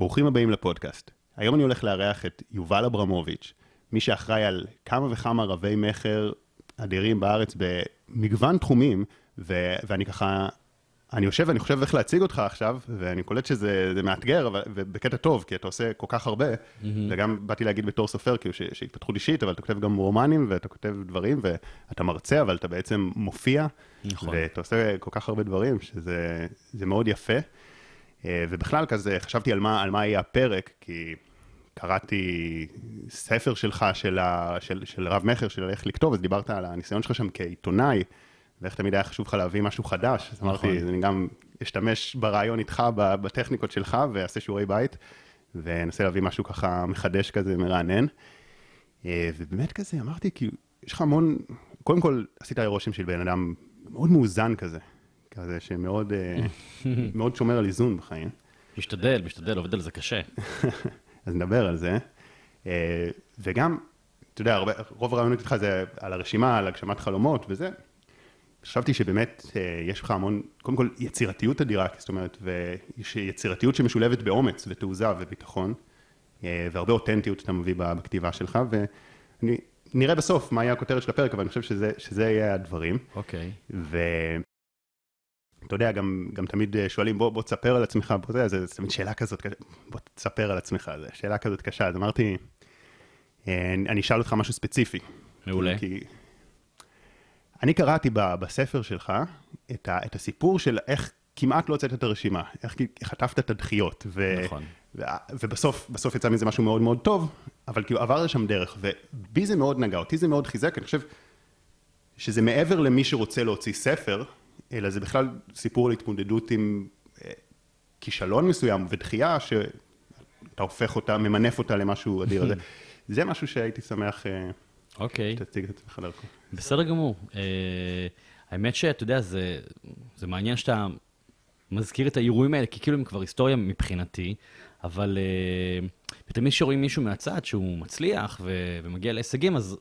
ברוכים הבאים לפודקאסט. היום אני הולך לארח את יובל אברמוביץ', מי שאחראי על כמה וכמה רבי מכר אדירים בארץ במגוון תחומים, ו- ואני ככה, אני יושב ואני חושב איך להציג אותך עכשיו, ואני קולט שזה מאתגר, אבל, ובקטע טוב, כי אתה עושה כל כך הרבה, mm-hmm. וגם באתי להגיד בתור סופר, כאילו שהתפתחות אישית, אבל אתה כותב גם רומנים, ואתה כותב דברים, ואתה מרצה, אבל אתה בעצם מופיע, נכון. ואתה עושה כל כך הרבה דברים, שזה מאוד יפה. אה, ובכלל כזה, חשבתי על מה, על מה יהיה הפרק, כי קראתי ספר שלך, של, ה, של, של רב מכר, של איך לכתוב, אז דיברת על הניסיון שלך שם כעיתונאי, ואיך תמיד היה חשוב לך להביא משהו חדש. אז אמרתי, נכון. אני גם אשתמש ברעיון איתך, בטכניקות שלך, ואעשה שיעורי בית, ואנסה להביא משהו ככה מחדש כזה, מרענן. אה, ובאמת כזה, אמרתי, כאילו, יש לך המון, קודם כל, עשית רושם של בן אדם מאוד מאוזן כזה. כזה שמאוד אה, מאוד שומר על איזון בחיים. משתדל, משתדל, עובד על זה קשה. אז נדבר על זה. אה, וגם, אתה יודע, הרבה, רוב הרעיונות איתך זה על הרשימה, על הגשמת חלומות וזה. חשבתי שבאמת אה, יש לך המון, קודם כל יצירתיות אדירה, זאת אומרת, ויש יצירתיות שמשולבת באומץ ותעוזה וביטחון, והרבה אותנטיות אתה מביא בכתיבה שלך, ונראה בסוף מה יהיה הכותרת של הפרק, אבל אני חושב שזה, שזה יהיה הדברים. אוקיי. Okay. אתה יודע, גם, גם תמיד אה, שואלים, בוא, בוא תספר על עצמך, בוא, זה, זה, זה תמיד שאלה כזאת, בוא תספר על עצמך, זו שאלה כזאת קשה, אז אמרתי, אה, אני אשאל אותך משהו ספציפי. מעולה. כי אני קראתי ב, בספר שלך את, ה, את הסיפור של איך כמעט לא הוצאת את הרשימה, איך חטפת את הדחיות. ו, נכון. ו, ובסוף, בסוף יצא מזה משהו מאוד מאוד טוב, אבל כאילו עבר לשם דרך, ובי זה מאוד נגע, אותי זה מאוד חיזק, אני חושב שזה מעבר למי שרוצה להוציא ספר, אלא זה בכלל סיפור על התמודדות עם אה, כישלון מסוים ודחייה, שאתה הופך אותה, ממנף אותה למשהו אדיר. זה, זה משהו שהייתי שמח אה, אוקיי. שתציג את עצמך דרכו. בסדר גמור. Uh, האמת שאתה יודע, זה, זה מעניין שאתה מזכיר את האירועים האלה, כי כאילו הם כבר היסטוריה מבחינתי, אבל uh, תמיד כשרואים מישהו מהצד שהוא מצליח ו- ומגיע להישגים, אז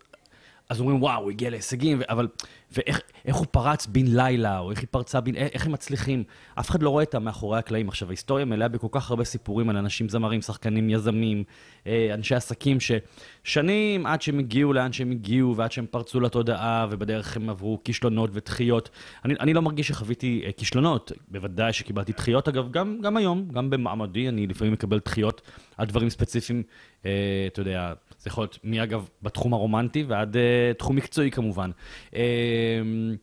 אז אומרים, וואו, הוא הגיע להישגים, אבל... ואיך הוא פרץ בן לילה, או איך היא פרצה בן... איך הם מצליחים. אף אחד לא רואה את המאחורי הקלעים. עכשיו, ההיסטוריה מלאה בכל כך הרבה סיפורים על אנשים זמרים, שחקנים, יזמים, אה, אנשי עסקים, ששנים עד שהם הגיעו לאן שהם הגיעו, ועד שהם פרצו לתודעה, ובדרך הם עברו כישלונות ודחיות. אני, אני לא מרגיש שחוויתי אה, כישלונות, בוודאי שקיבלתי דחיות. אגב, גם, גם היום, גם במעמדי, אני לפעמים מקבל דחיות על דברים ספציפיים, אה, אתה יודע, זה יכול להיות מאגב בתחום הרומנטי ועד תחום מקצועי כמובן. Uh,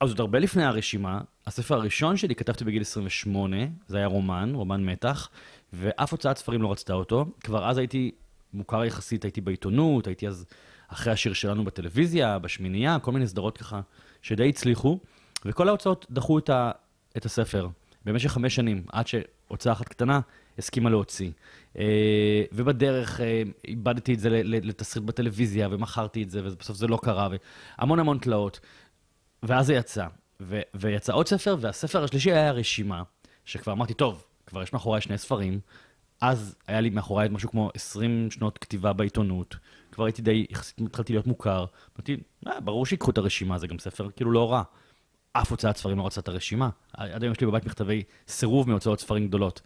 אז עוד הרבה לפני הרשימה, הספר הראשון שלי כתבתי בגיל 28, זה היה רומן, רומן מתח, ואף הוצאת ספרים לא רצתה אותו. כבר אז הייתי מוכר יחסית, הייתי בעיתונות, הייתי אז אחרי השיר שלנו בטלוויזיה, בשמינייה, כל מיני סדרות ככה שדי הצליחו, וכל ההוצאות דחו את, ה, את הספר במשך חמש שנים, עד שהוצאה אחת קטנה הסכימה להוציא. אה, ובדרך אה, איבדתי את זה לתסריט בטלוויזיה, ומכרתי את זה, ובסוף זה לא קרה, והמון המון תלאות. ואז זה יצא. ו- ויצא עוד ספר, והספר השלישי היה רשימה, שכבר אמרתי, טוב, כבר יש מאחוריי שני ספרים. אז היה לי מאחוריי משהו כמו 20 שנות כתיבה בעיתונות. כבר הייתי די, יחסית התחלתי להיות מוכר. אמרתי, אה, ברור שיקחו את הרשימה, זה גם ספר כאילו לא רע. אף הוצאת ספרים לא רצה את הרשימה. עד היום יש לי בבית מכתבי סירוב מהוצאות ספרים גדולות.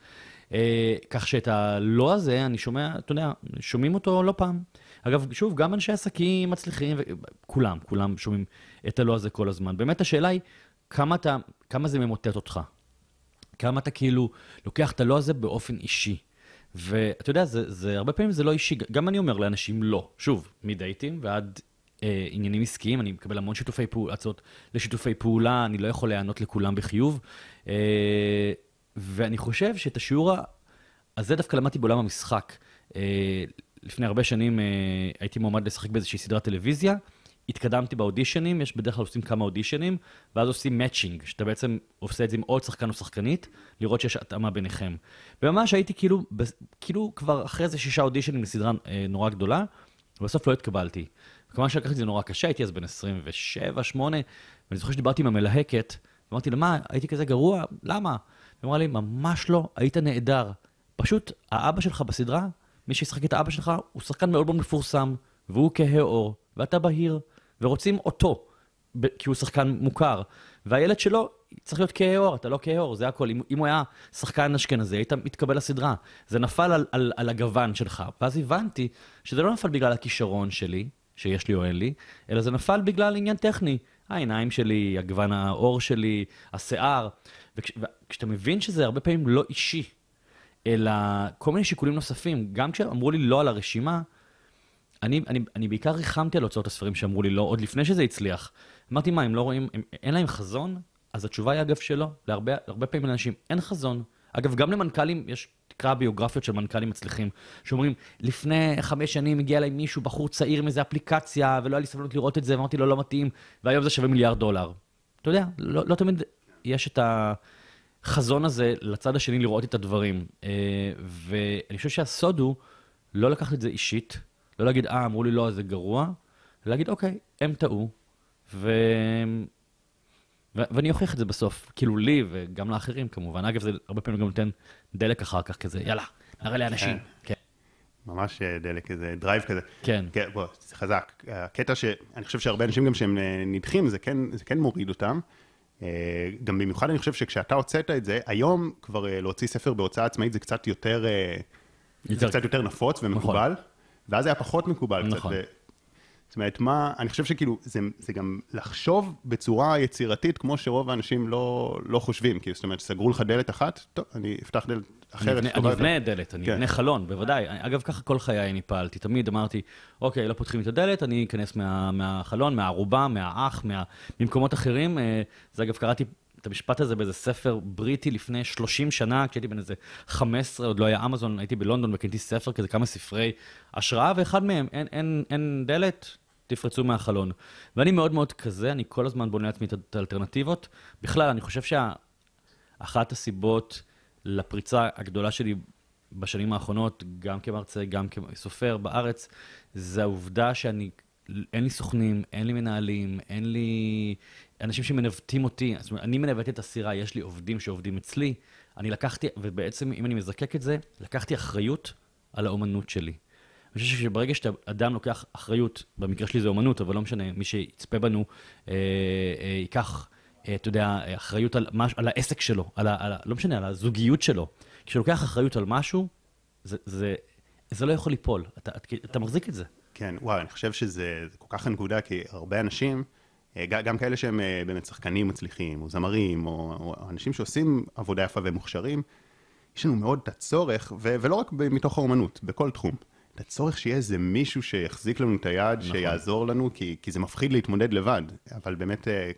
אה, כך שאת הלא הזה, אני שומע, אתה יודע, שומעים אותו לא פעם. אגב, שוב, גם אנשי עסקים מצליחים, כולם, כולם שומעים את הלא הזה כל הזמן. באמת השאלה היא, כמה, אתה, כמה זה ממוטט אותך? כמה אתה כאילו לוקח את הלא הזה באופן אישי? ואתה יודע, זה, זה, הרבה פעמים זה לא אישי, גם אני אומר לאנשים לא. שוב, מדייטים ועד אה, עניינים עסקיים, אני מקבל המון שיתופי פעולה, הצעות לשיתופי פעולה, אני לא יכול להיענות לכולם בחיוב. אה, ואני חושב שאת השיעור הזה דווקא למדתי בעולם המשחק. אה, לפני הרבה שנים אה, הייתי מועמד לשחק באיזושהי סדרת טלוויזיה, התקדמתי באודישנים, יש בדרך כלל עושים כמה אודישנים, ואז עושים מאצ'ינג, שאתה בעצם עושה את זה עם עוד שחקן או שחקנית, לראות שיש התאמה ביניכם. וממש הייתי כאילו, כאילו כבר אחרי איזה שישה אודישנים לסדרה אה, נורא גדולה, ובסוף לא התקבלתי. כמובן שלקחתי את זה נורא קשה, הייתי אז בן 27-8, ואני זוכר שדיברתי עם המלהקת, ואמרתי לה, מה, הייתי כזה גרוע? למה? היא אמרה לי, ממש לא, היית נהדר. פשוט, האבא שלך בסדרה, מי שישחק את האבא שלך, הוא שחקן מאוד מאוד מפורסם, והוא כהה עור, ואתה בהיר, ורוצים אותו, כי הוא שחקן מוכר. והילד שלו צריך להיות כהה עור, אתה לא כהה עור, זה הכל. אם, אם הוא היה שחקן אשכנזי, היית מתקבל לסדרה. זה נפל על, על, על הגוון שלך. ואז הבנתי שזה לא נפל בגלל הכישרון שלי, שיש לי או אין לי, אלא זה נפל בגלל עניין טכני. העיניים שלי, הגוון העור שלי, השיער. וכש, וכשאתה מבין שזה הרבה פעמים לא אישי, אלא כל מיני שיקולים נוספים, גם כשאמרו לי לא על הרשימה, אני, אני, אני בעיקר ריחמתי על הוצאות הספרים שאמרו לי לא, עוד לפני שזה הצליח. אמרתי, מה, הם לא רואים, הם, אין להם חזון? אז התשובה היא אגב שלא. להרבה הרבה פעמים לאנשים אין חזון. אגב, גם למנכ"לים, יש, תקרא ביוגרפיות של מנכ"לים מצליחים, שאומרים, לפני חמש שנים הגיע אליי מישהו, בחור צעיר מאיזה אפליקציה, ולא היה לי סבלנות לראות את זה, ואמרתי לו, לא מתאים, והיום זה שווה מיליארד דולר. אתה יודע, לא, לא תמיד יש את החזון הזה לצד השני לראות את הדברים. אה, ואני חושב שהסוד הוא לא לקחת את זה אישית, לא להגיד, אה, אמרו לי לא, זה גרוע, להגיד, אוקיי, הם טעו, ו... ואני אוכיח את זה בסוף, כאילו לי וגם לאחרים כמובן. אגב, זה הרבה פעמים גם נותן דלק אחר כך כזה, יאללה, נראה לאנשים. כן. ממש אה, דלק, כזה drive כזה. כן. כן, בוא, זה חזק. הקטע שאני חושב שהרבה אנשים גם שהם אה, נדחים, זה כן, זה כן מוריד אותם. אה, גם במיוחד אני חושב שכשאתה הוצאת את זה, היום כבר להוציא ספר בהוצאה עצמאית זה קצת יותר, יותר... זה קצת יותר נפוץ ומקובל. נכון. ואז היה פחות מקובל נכון. קצת. זאת אומרת, מה, אני חושב שכאילו, זה, זה גם לחשוב בצורה יצירתית, כמו שרוב האנשים לא, לא חושבים. כי זאת אומרת, סגרו לך דלת אחת, טוב, אני אפתח דלת אחרת. אני אבנה, אני אבנה דלת, אני כן. אבנה חלון, בוודאי. אגב, ככה כל חיי אני פעלתי. תמיד אמרתי, אוקיי, לא פותחים את הדלת, אני אכנס מה, מהחלון, מהערובה, מהאח, מה, ממקומות אחרים. אה, זה אגב, קראתי את המשפט הזה באיזה ספר בריטי לפני 30 שנה, כשהייתי בן איזה 15, עוד לא היה אמזון, הייתי בלונדון וקניתי ספר כזה, כמה ספרי השראה, ואחד מהם, אין, אין, אין דלת, תפרצו מהחלון. ואני מאוד מאוד כזה, אני כל הזמן בונה לעצמי את האלטרנטיבות. בכלל, אני חושב שאחת הסיבות לפריצה הגדולה שלי בשנים האחרונות, גם כמרצה, גם כסופר בארץ, זה העובדה שאני, אין לי סוכנים, אין לי מנהלים, אין לי אנשים שמנווטים אותי. זאת אומרת, אני מנווט את הסירה, יש לי עובדים שעובדים אצלי. אני לקחתי, ובעצם, אם אני מזקק את זה, לקחתי אחריות על האומנות שלי. אני חושב שברגע שאדם לוקח אחריות, במקרה שלי זה אומנות, אבל לא משנה, מי שיצפה בנו, אה, אה, ייקח, אה, אתה יודע, אחריות על, מש, על העסק שלו, על ה, על ה, לא משנה, על הזוגיות שלו. כשהוא לוקח אחריות על משהו, זה, זה, זה לא יכול ליפול, אתה, אתה מחזיק את זה. כן, וואי, אני חושב שזה כל כך הנקודה, כי הרבה אנשים, אה, גם כאלה שהם אה, באמת שחקנים מצליחים, או זמרים, או, או אנשים שעושים עבודה יפה ומוכשרים, יש לנו מאוד את הצורך, ו- ולא רק מתוך האומנות, בכל תחום. את הצורך שיהיה איזה מישהו שיחזיק לנו את היד, נכון. שיעזור לנו, כי, כי זה מפחיד להתמודד לבד, אבל באמת אה,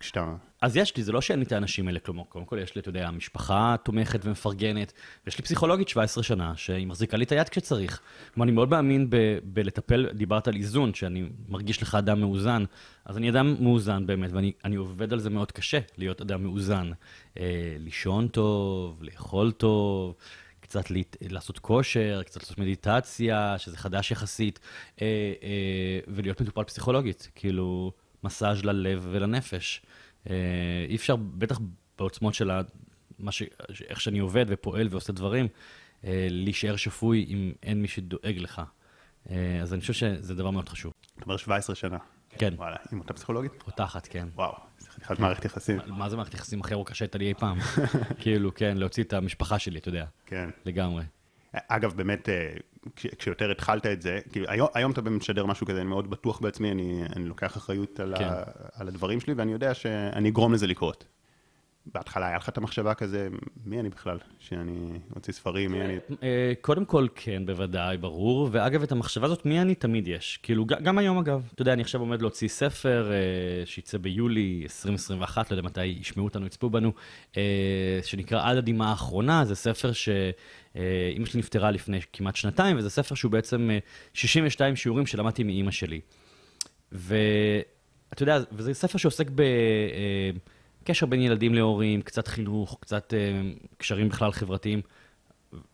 כשאתה... אז יש לי, זה לא שאין לי את האנשים האלה, כלומר, קודם כל יש לי, אתה יודע, משפחה תומכת ומפרגנת, ויש לי פסיכולוגית 17 שנה, שהיא מחזיקה לי את היד כשצריך. כלומר, אני מאוד מאמין ב- בלטפל, דיברת על איזון, שאני מרגיש לך אדם מאוזן, אז אני אדם מאוזן באמת, ואני עובד על זה מאוד קשה, להיות אדם מאוזן. אה, לישון טוב, לאכול טוב. קצת. לעשות כושר, קצת לעשות מדיטציה, שזה חדש יחסית, אה, אה, ולהיות מטופל פסיכולוגית, כאילו, מסאז' ללב ולנפש. אה, אי אפשר, בטח בעוצמות של מה ש... איך שאני עובד ופועל ועושה דברים, אה, להישאר שפוי אם אין מי שדואג לך. אה, אז אני חושב שזה דבר מאוד חשוב. אתה אומר 17 שנה. כן. וואלה, עם אותה פסיכולוגית? פותחת, כן. וואו, חתיכת מערכת יחסים. מה זה מערכת יחסים הכי ארוכה שהייתה לי אי פעם? כאילו, כן, להוציא את המשפחה שלי, אתה יודע. כן. לגמרי. אגב, באמת, כש, כשיותר התחלת את זה, כאילו היום, היום אתה משדר משהו כזה, אני מאוד בטוח בעצמי, אני, אני לוקח אחריות על, כן. ה, על הדברים שלי, ואני יודע שאני אגרום לזה לקרות. בהתחלה היה לך את המחשבה כזה, מי אני בכלל, שאני אוציא ספרים, מי אני... אה, קודם כל, כן, בוודאי, ברור. ואגב, את המחשבה הזאת, מי אני תמיד יש. כאילו, גם היום אגב, אתה יודע, אני עכשיו עומד להוציא ספר אה, שיצא ביולי 2021, לא יודע מתי ישמעו אותנו, יצפו בנו, אה, שנקרא עד הדמעה האחרונה, זה ספר ש... אימא שלי נפטרה לפני כמעט שנתיים, וזה ספר שהוא בעצם 62 שיעורים שלמדתי מאימא שלי. ואתה יודע, וזה ספר שעוסק ב... קשר בין ילדים להורים, קצת חינוך, קצת אה, קשרים בכלל חברתיים.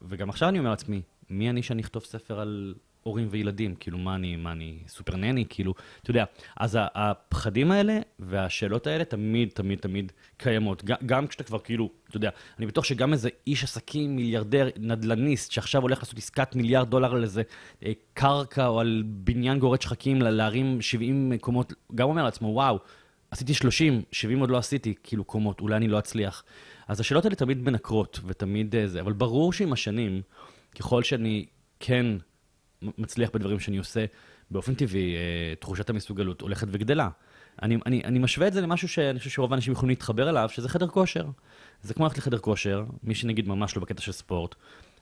וגם עכשיו אני אומר לעצמי, מי אני שאני אכתוב ספר על הורים וילדים? כאילו, מה אני, מה אני, סופר נני? כאילו, אתה יודע, אז הפחדים האלה והשאלות האלה תמיד, תמיד, תמיד קיימות. גם, גם כשאתה כבר כאילו, אתה יודע, אני בטוח שגם איזה איש עסקים, מיליארדר, נדל"ניסט, שעכשיו הולך לעשות עסקת מיליארד דולר על איזה אה, קרקע או על בניין גורד שחקים, להרים 70 מקומות, גם אומר לעצמו, וואו, עשיתי 30, 70 עוד לא עשיתי, כאילו קומות, אולי אני לא אצליח. אז השאלות האלה תמיד מנקרות, ותמיד אה, זה, אבל ברור שעם השנים, ככל שאני כן מצליח בדברים שאני עושה, באופן טבעי, אה, תחושת המסוגלות הולכת וגדלה. אני, אני, אני משווה את זה למשהו שאני חושב שרוב האנשים יכולים להתחבר אליו, שזה חדר כושר. זה כמו ללכת לחדר כושר, מי שנגיד ממש לא בקטע של ספורט,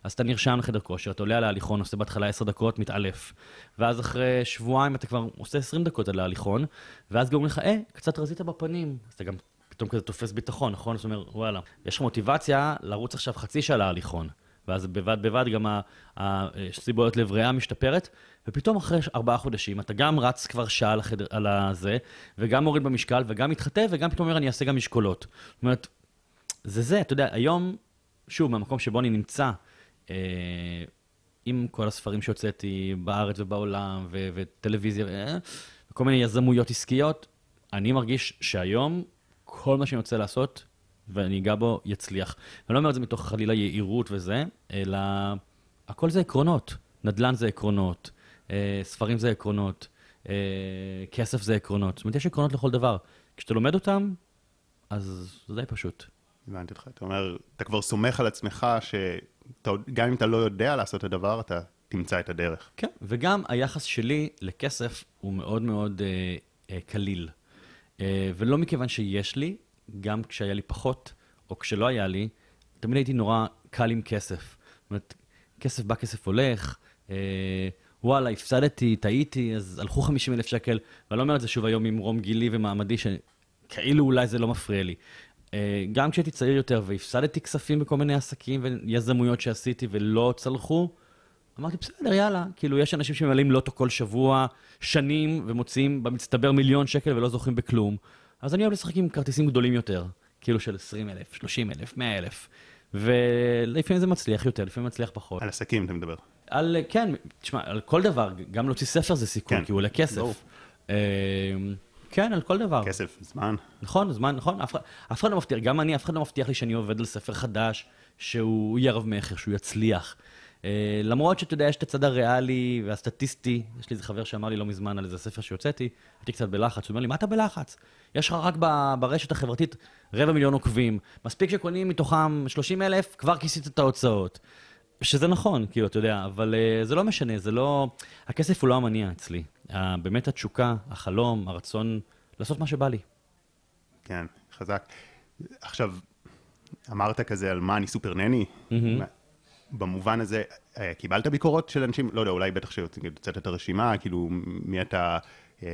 אז אתה נרשם לחדר כושר, אתה עולה על ההליכון, עושה בהתחלה 10 דקות, מתעלף. ואז אחרי שבועיים אתה כבר עושה 20 דקות על ההליכון, ואז גורמים לך, אה, קצת רזית בפנים. אז אתה גם פתאום כזה תופס ביטחון, נכון? זאת אומרת, וואלה, יש לך מוטיבציה לרוץ עכשיו חצי שעה להליכון. ואז בבד בבד גם הסיבולת לב ריאה משתפרת, ופתאום אחרי ארבעה חודשים אתה גם רץ כבר שעה על, על הזה, וגם מוריד במשקל, וגם מתחטא, וגם פתאום אומר, אני אעשה גם משקולות. זאת אומרת, זה זה, אתה יודע, היום, שוב, מהמקום שבו אני נמצא, עם כל הספרים שהוצאתי בארץ ובעולם, ו- וטלוויזיה, אה, וכל מיני יזמויות עסקיות, אני מרגיש שהיום כל מה שאני רוצה לעשות, ואני אגע בו, יצליח. אני לא אומר את זה מתוך חלילה יהירות וזה, אלא הכל זה עקרונות. נדל"ן זה עקרונות, אה, ספרים זה עקרונות, אה, כסף זה עקרונות. זאת אומרת, יש עקרונות לכל דבר. כשאתה לומד אותם, אז זה די פשוט. הבנתי אותך. אתה אומר, אתה כבר סומך על עצמך שגם אם אתה לא יודע לעשות את הדבר, אתה תמצא את הדרך. כן, וגם היחס שלי לכסף הוא מאוד מאוד אה, אה, קליל. אה, ולא מכיוון שיש לי, גם כשהיה לי פחות, או כשלא היה לי, תמיד הייתי נורא קל עם כסף. זאת אומרת, כסף בא, כסף הולך, אה, וואלה, הפסדתי, טעיתי, אז הלכו 50 אלף שקל, ואני לא אומר את זה שוב היום ממרום גילי ומעמדי, שכאילו אולי זה לא מפריע לי. אה, גם כשהייתי צעיר יותר והפסדתי כספים בכל מיני עסקים ויזמויות שעשיתי ולא צלחו, אמרתי, בסדר, יאללה. כאילו, יש אנשים שממלאים לוטו כל שבוע, שנים, ומוציאים במצטבר מיליון שקל ולא זוכים בכלום. אז אני אוהב לשחק עם כרטיסים גדולים יותר, כאילו של 20 אלף, 30 אלף, 100 אלף. ולפעמים זה מצליח יותר, לפעמים מצליח פחות. על עסקים אתה מדבר. על, כן, תשמע, על כל דבר, גם להוציא ספר זה סיכון, כן, כי הוא עולה כסף. ברור. כן, על כל דבר. כסף, זמן. נכון, זמן, נכון, אף אף אחד לא מבטיח, גם אני, אף אחד לא מבטיח לי שאני עובד על ספר חדש, שהוא יהיה רב-מכר, שהוא יצליח. אה, למרות שאתה יודע, יש את הצד הריאלי והסטטיסטי, יש לי איזה חבר שאמר לי לא מזמן על איזה ספר שהוצאתי, הייתי קצת בלחץ, הוא אומר לי, מה אתה בלחץ? יש לך רק ב- ברשת החברתית רבע מיליון עוקבים, מספיק שקונים מתוכם 30 אלף, כבר כיסית את ההוצאות. שזה נכון, כאילו, אתה יודע, אבל uh, זה לא משנה, זה לא... הכסף הוא לא המניע אצלי. באמת התשוקה, החלום, הרצון לעשות מה שבא לי. כן, חזק. עכשיו, אמרת כזה על מה אני סופר נני. מהמם. במובן הזה, אה, קיבלת ביקורות של אנשים? לא יודע, אולי בטח שהוצאת את הרשימה, כאילו, מי אתה אה,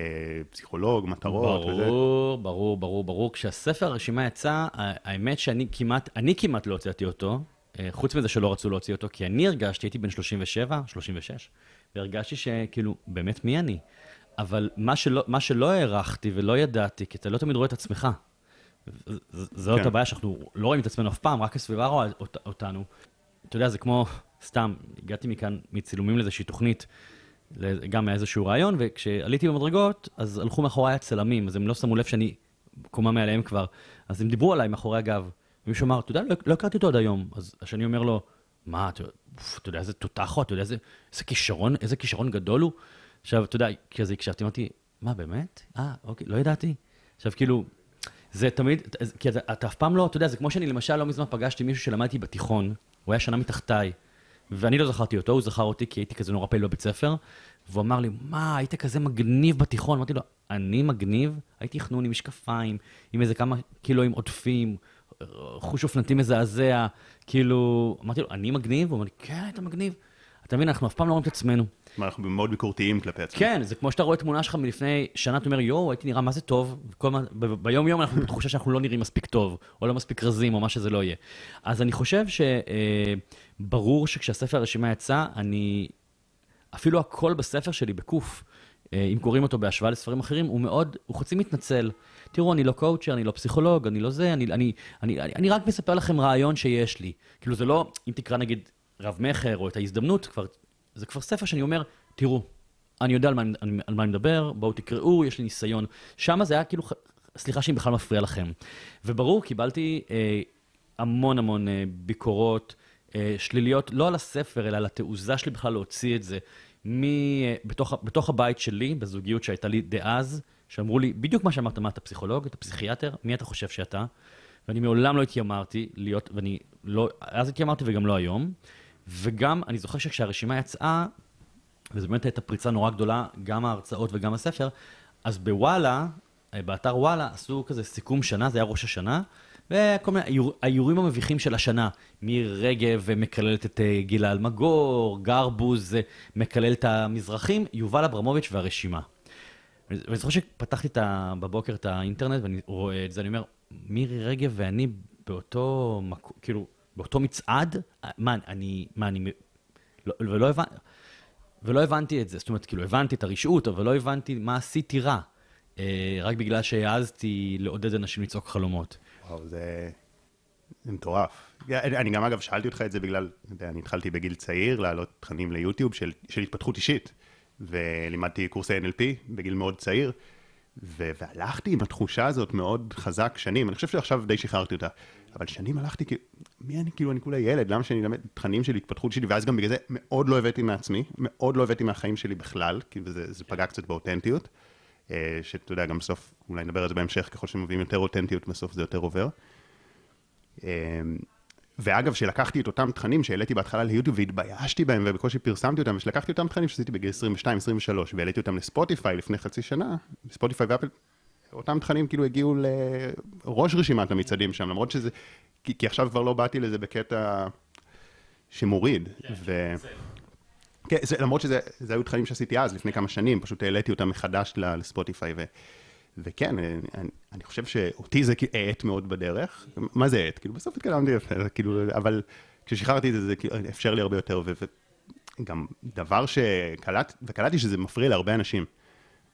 פסיכולוג, מטרות וזה. ברור, ברור, ברור, ברור. כשהספר הרשימה יצא, האמת שאני כמעט, אני כמעט לא הוצאתי אותו, אה, חוץ מזה שלא רצו להוציא אותו, כי אני הרגשתי, הייתי בן 37, 36, והרגשתי שכאילו, באמת מי אני? אבל מה שלא, מה שלא הערכתי ולא ידעתי, כי אתה לא תמיד רואה את עצמך. זאת כן. הבעיה שאנחנו לא רואים את עצמנו אף פעם, רק הסביבה רואה אות- אותנו. אתה יודע, זה כמו, סתם, הגעתי מכאן מצילומים לאיזושהי תוכנית, גם מאיזשהו רעיון, וכשעליתי במדרגות, אז הלכו מאחוריי הצלמים, אז הם לא שמו לב שאני קומה מעליהם כבר. אז הם דיברו עליי מאחורי הגב. ומישהו אמר, אתה יודע, לא, לא הכרתי אותו עד היום. אז השני אומר לו, מה, אתה, יודע איזה תותח הוא, אתה יודע איזה, איזה כישרון, איזה כישרון גדול הוא. עכשיו, אתה יודע, כזה הקשבתי, אמרתי, מה, באמת? אה, אוקיי, לא ידעתי. עכשיו, כאילו, זה תמיד, כי אתה, אתה אף פעם לא, אתה יודע, זה כמו שאני למשל לא מזמן פגשתי מישהו שלמדתי בתיכון, הוא היה שנה מתחתיי, ואני לא זכרתי אותו, הוא זכר אותי כי הייתי כזה נורא פעיל בבית ספר, והוא אמר לי, מה, היית כזה מגניב בתיכון? אמרתי לו, אני מגניב? הייתי חנון עם משקפיים, עם איזה כמה קילואים עודפים, חוש אופנתי מזעזע, כאילו, אמרתי לו, אני מגניב? הוא אמר לי, כן, היית מגניב. אתה מבין, אנחנו אף פעם לא רואים את עצמנו. כלומר, אנחנו מאוד ביקורתיים כלפי עצמנו. כן, זה כמו שאתה רואה תמונה שלך מלפני שנה, אתה אומר, יואו, הייתי נראה מה זה טוב, וכל מה, ב- ביום יום אנחנו בתחושה שאנחנו לא נראים מספיק טוב, או לא מספיק רזים, או מה שזה לא יהיה. אז אני חושב שברור שכשהספר הרשימה יצא, אני, אפילו הקול בספר שלי, בקוף, אה, אם קוראים אותו בהשוואה לספרים אחרים, הוא מאוד, הוא חצי מתנצל. תראו, אני לא קואוצ'ר, אני לא פסיכולוג, אני לא זה, אני, אני, אני, אני, אני רק מספר לכם רעיון שיש לי. כאילו, זה לא, אם תקרא נגיד רב-מכר או את ההזדמנות, כבר, זה כבר ספר שאני אומר, תראו, אני יודע על מה, אני- על מה אני מדבר, בואו תקראו, יש לי ניסיון. שם זה היה כאילו, סליחה שאני בכלל מפריע לכם. וברור, קיבלתי אה, המון המון אה, ביקורות אה, שליליות, לא על הספר, אלא על התעוזה שלי בכלל להוציא את זה. מ, אה, בתוך, בתוך הבית שלי, בזוגיות שהייתה לי דאז, שאמרו לי, בדיוק מה שאמרת, מה, אתה פסיכולוג, אתה פסיכיאטר, מי אתה חושב שאתה? ואני מעולם לא התיימרתי להיות, ואני לא, אז התיימרתי וגם לא היום. וגם, אני זוכר שכשהרשימה יצאה, וזו באמת הייתה פריצה נורא גדולה, גם ההרצאות וגם הספר, אז בוואלה, אה, באתר וואלה, עשו כזה סיכום שנה, זה היה ראש השנה, וכל מיני האיור, האיורים המביכים של השנה. מירי רגב מקללת את אה, גילה אלמגור, גרבוז מקלל את המזרחים, יובל אברמוביץ' והרשימה. ואני זוכר שפתחתי את ה, בבוקר את האינטרנט ואני רואה את זה, אני אומר, מירי רגב ואני באותו, מקום, כאילו, באותו מצעד? מה, אני, מה, אני, לא, ולא הבנתי, ולא הבנתי את זה, זאת אומרת, כאילו, הבנתי את הרשעות, אבל לא הבנתי מה עשיתי רע, אה, רק בגלל שהעזתי לעודד אנשים לצעוק חלומות. וואו, זה... זה מטורף. אני גם, אגב, שאלתי אותך את זה בגלל, אני התחלתי בגיל צעיר להעלות תכנים ליוטיוב של, של התפתחות אישית, ולימדתי קורסי NLP בגיל מאוד צעיר, ו- והלכתי עם התחושה הזאת מאוד חזק שנים, אני חושב שעכשיו די שחררתי אותה, אבל שנים הלכתי, כאילו, מי אני, כאילו, אני כולה ילד, למה שאני אלמד תכנים של התפתחות שלי, ואז גם בגלל זה מאוד לא הבאתי מעצמי, מאוד לא הבאתי מהחיים שלי בכלל, כי זה, זה פגע קצת באותנטיות, אה, שאתה יודע, גם בסוף, אולי נדבר על זה בהמשך, ככל שמביאים יותר אותנטיות, בסוף זה יותר עובר. ואגב, שלקחתי את אותם תכנים שהעליתי בהתחלה ליוטיוב והתביישתי בהם ובקושי פרסמתי אותם, ושלקחתי אותם תכנים שעשיתי בגיל 22-23 והעליתי אותם לספוטיפיי לפני חצי שנה, ספוטיפיי ואפל, אותם תכנים כאילו הגיעו לראש רשימת המצעדים שם, למרות שזה, כי, כי עכשיו כבר לא באתי לזה בקטע שמוריד. כן, ו... כן, זה, למרות שזה היו תכנים שעשיתי אז, לפני כמה שנים, פשוט העליתי אותם מחדש לספוטיפיי. ו... וכן, אני, אני חושב שאותי זה האט מאוד בדרך. מה זה האט? כאילו, בסוף התקדמתי, כאילו, אבל כששחררתי את זה, זה כאילו, אפשר לי הרבה יותר, וגם דבר שקלט, וקלטתי שזה מפריע להרבה אנשים.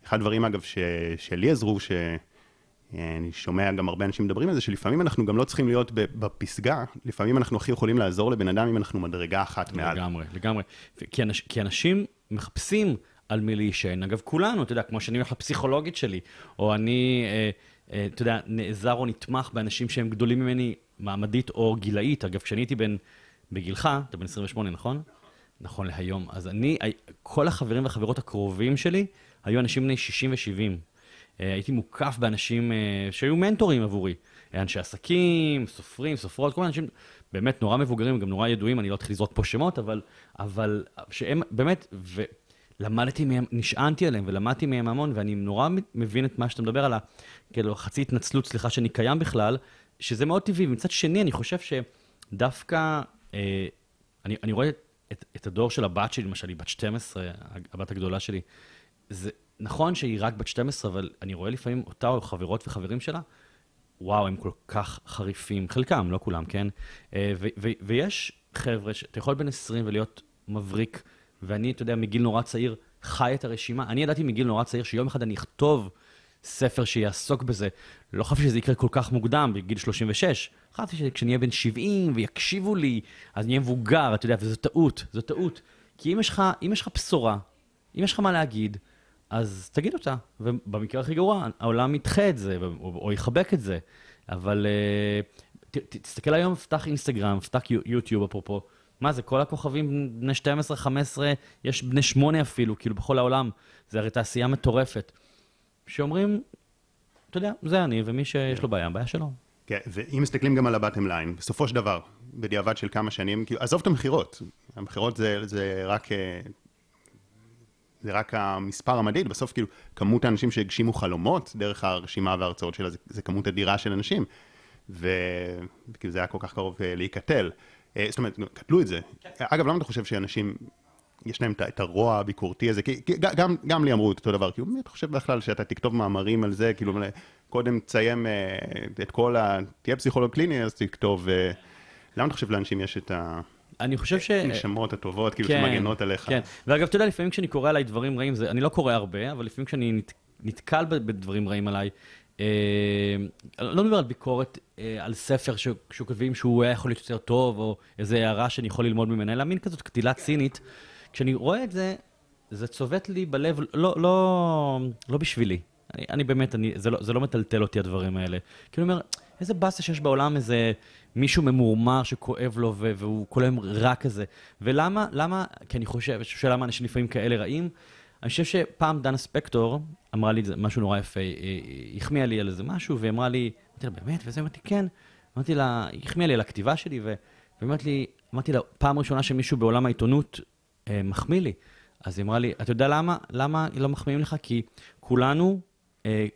אחד הדברים, אגב, ש, שלי עזרו, שאני שומע גם הרבה אנשים מדברים על זה, שלפעמים אנחנו גם לא צריכים להיות בפסגה, לפעמים אנחנו הכי יכולים לעזור לבן אדם אם אנחנו מדרגה אחת מעל. לגמרי, לגמרי. כי, אנש, כי אנשים מחפשים על מי להישען. אגב, כולנו, אתה יודע, כמו שאני הולך לפסיכולוגית שלי, או אני, אה, אה, אתה יודע, נעזר או נתמך באנשים שהם גדולים ממני מעמדית או גילאית. אגב, כשאני הייתי בן, בגילך, אתה בן 28, נכון? נכון להיום. אז אני, כל החברים והחברות הקרובים שלי היו אנשים בני 60 ו-70. אה, הייתי מוקף באנשים שהיו מנטורים עבורי. אנשי עסקים, סופרים, סופרות, כל מיני אנשים באמת נורא מבוגרים, גם נורא ידועים, אני לא אתחיל לזרוק פה שמות, אבל, אבל שהם באמת. למדתי מהם, נשענתי עליהם ולמדתי מהם המון, ואני נורא מבין את מה שאתה מדבר על. כאילו, חצי התנצלות, סליחה שאני קיים בכלל, שזה מאוד טבעי. ומצד שני, אני חושב שדווקא, אה, אני, אני רואה את, את הדור של הבת שלי, למשל, היא בת 12, הבת הגדולה שלי. זה נכון שהיא רק בת 12, אבל אני רואה לפעמים אותה או חברות וחברים שלה, וואו, הם כל כך חריפים, חלקם, לא כולם, כן? אה, ו- ו- ויש חבר'ה שאתה יכול בן 20 ולהיות מבריק. ואני, אתה יודע, מגיל נורא צעיר חי את הרשימה. אני ידעתי מגיל נורא צעיר שיום אחד אני אכתוב ספר שיעסוק בזה. לא חשבתי שזה יקרה כל כך מוקדם, בגיל 36. חשבתי שכשאני אהיה בן 70 ויקשיבו לי, אז אני אהיה מבוגר, אתה יודע, וזו טעות, זו טעות. כי אם יש לך, אם יש לך בשורה, אם יש לך מה להגיד, אז תגיד אותה. ובמקרה הכי גרוע, העולם ידחה את זה, או, או יחבק את זה. אבל uh, ת, ת, תסתכל היום, פתח אינסטגרם, פתח יוטיוב, אפרופו. מה זה, כל הכוכבים בני 12, 15, יש בני 8 אפילו, כאילו, בכל העולם. זה הרי תעשייה מטורפת. שאומרים, אתה יודע, זה אני, ומי שיש לו בעיה, בעיה שלו. כן, ואם מסתכלים גם על הבטם ליין, בסופו של דבר, בדיעבד של כמה שנים, כאילו, עזוב את המכירות, המכירות זה, זה רק... אה, זה רק המספר המדיד, בסוף כאילו כמות האנשים שהגשימו חלומות דרך הרשימה וההרצאות שלה, זה, זה כמות אדירה של אנשים, וכאילו זה היה כל כך קרוב אה, להיקטל. אה, זאת אומרת, קטלו את זה. אגב, למה אתה חושב שאנשים, יש להם את הרוע הביקורתי הזה? כי, גם, גם לי אמרו את אותו דבר, כאילו, מי אתה חושב בכלל שאתה תכתוב מאמרים על זה, כאילו, קודם תסיים אה, את כל ה... תהיה פסיכולוג קליני, אז תכתוב... אה, למה אתה חושב לאנשים יש את ה... אני חושב ש... נשמות הטובות, כאילו, כן, שמגנות עליך. כן, ואגב, אתה יודע, לפעמים כשאני קורא עליי דברים רעים, זה, אני לא קורא הרבה, אבל לפעמים כשאני נת, נתקל בדברים רעים עליי, אה, לא מדבר על ביקורת אה, על ספר שהוא כותבים שהוא היה יכול להיות יותר טוב, או איזו הערה שאני יכול ללמוד ממנה, אלא מין כזאת קטילה צינית. כשאני רואה את זה, זה צובט לי בלב, לא, לא, לא בשבילי. אני, אני באמת, אני, זה, לא, זה לא מטלטל אותי הדברים האלה. כי אני אומר, איזה באסה שיש בעולם איזה מישהו ממורמר שכואב לו והוא כל היום רע כזה. ולמה, למה, כי אני חושב, שלמה אנשים לפעמים כאלה רעים, אני חושב שפעם דנה ספקטור אמרה לי משהו נורא יפה, היא החמיאה לי על איזה משהו, והיא אמרה לי, אמרתי לה, באמת? וזה אמרתי, כן. אמרתי לה, היא החמיאה לי על הכתיבה שלי, ואמרתי לי, אמרתי לה, פעם ראשונה שמישהו בעולם העיתונות אה, מחמיא לי. אז היא אמרה לי, אתה יודע למה? למה לא מחמיאים לך? כי כולנו אה,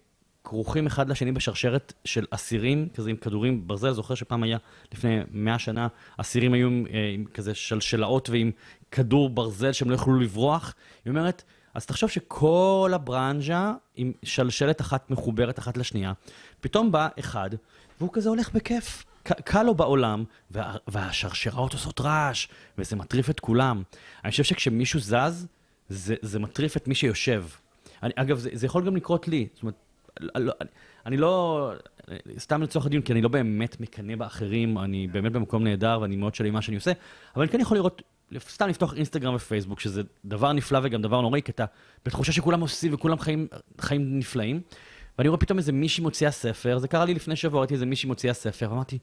כרוכים אחד לשני בשרשרת של אסירים, כזה עם כדורים ברזל. זוכר שפעם היה, לפני מאה שנה, אסירים היו אה, עם כזה שלשלאות ועם כדור ברזל שהם לא יכלו לברוח. היא אומרת, אז תחשוב שכל הברנז'ה עם שלשלת אחת מחוברת אחת לשנייה, פתאום בא אחד, והוא כזה הולך בכיף. קל לו בעולם, וה, והשרשראות עושות רעש, וזה מטריף את כולם. אני חושב שכשמישהו זז, זה, זה מטריף את מי שיושב. אני, אגב, זה, זה יכול גם לקרות לי. זאת אומרת, אני, אני לא, סתם לצורך הדיון, כי אני לא באמת מקנא באחרים, אני באמת במקום נהדר ואני מאוד שלי מה שאני עושה, אבל אני כן יכול לראות, סתם לפתוח אינסטגרם ופייסבוק, שזה דבר נפלא וגם דבר נוראי, כי אתה בתחושה שכולם עושים וכולם חיים, חיים נפלאים. ואני רואה פתאום איזה מישהי מוציאה ספר, זה קרה לי לפני שבוע, ראיתי איזה מישהי מוציאה ספר, ואמרתי,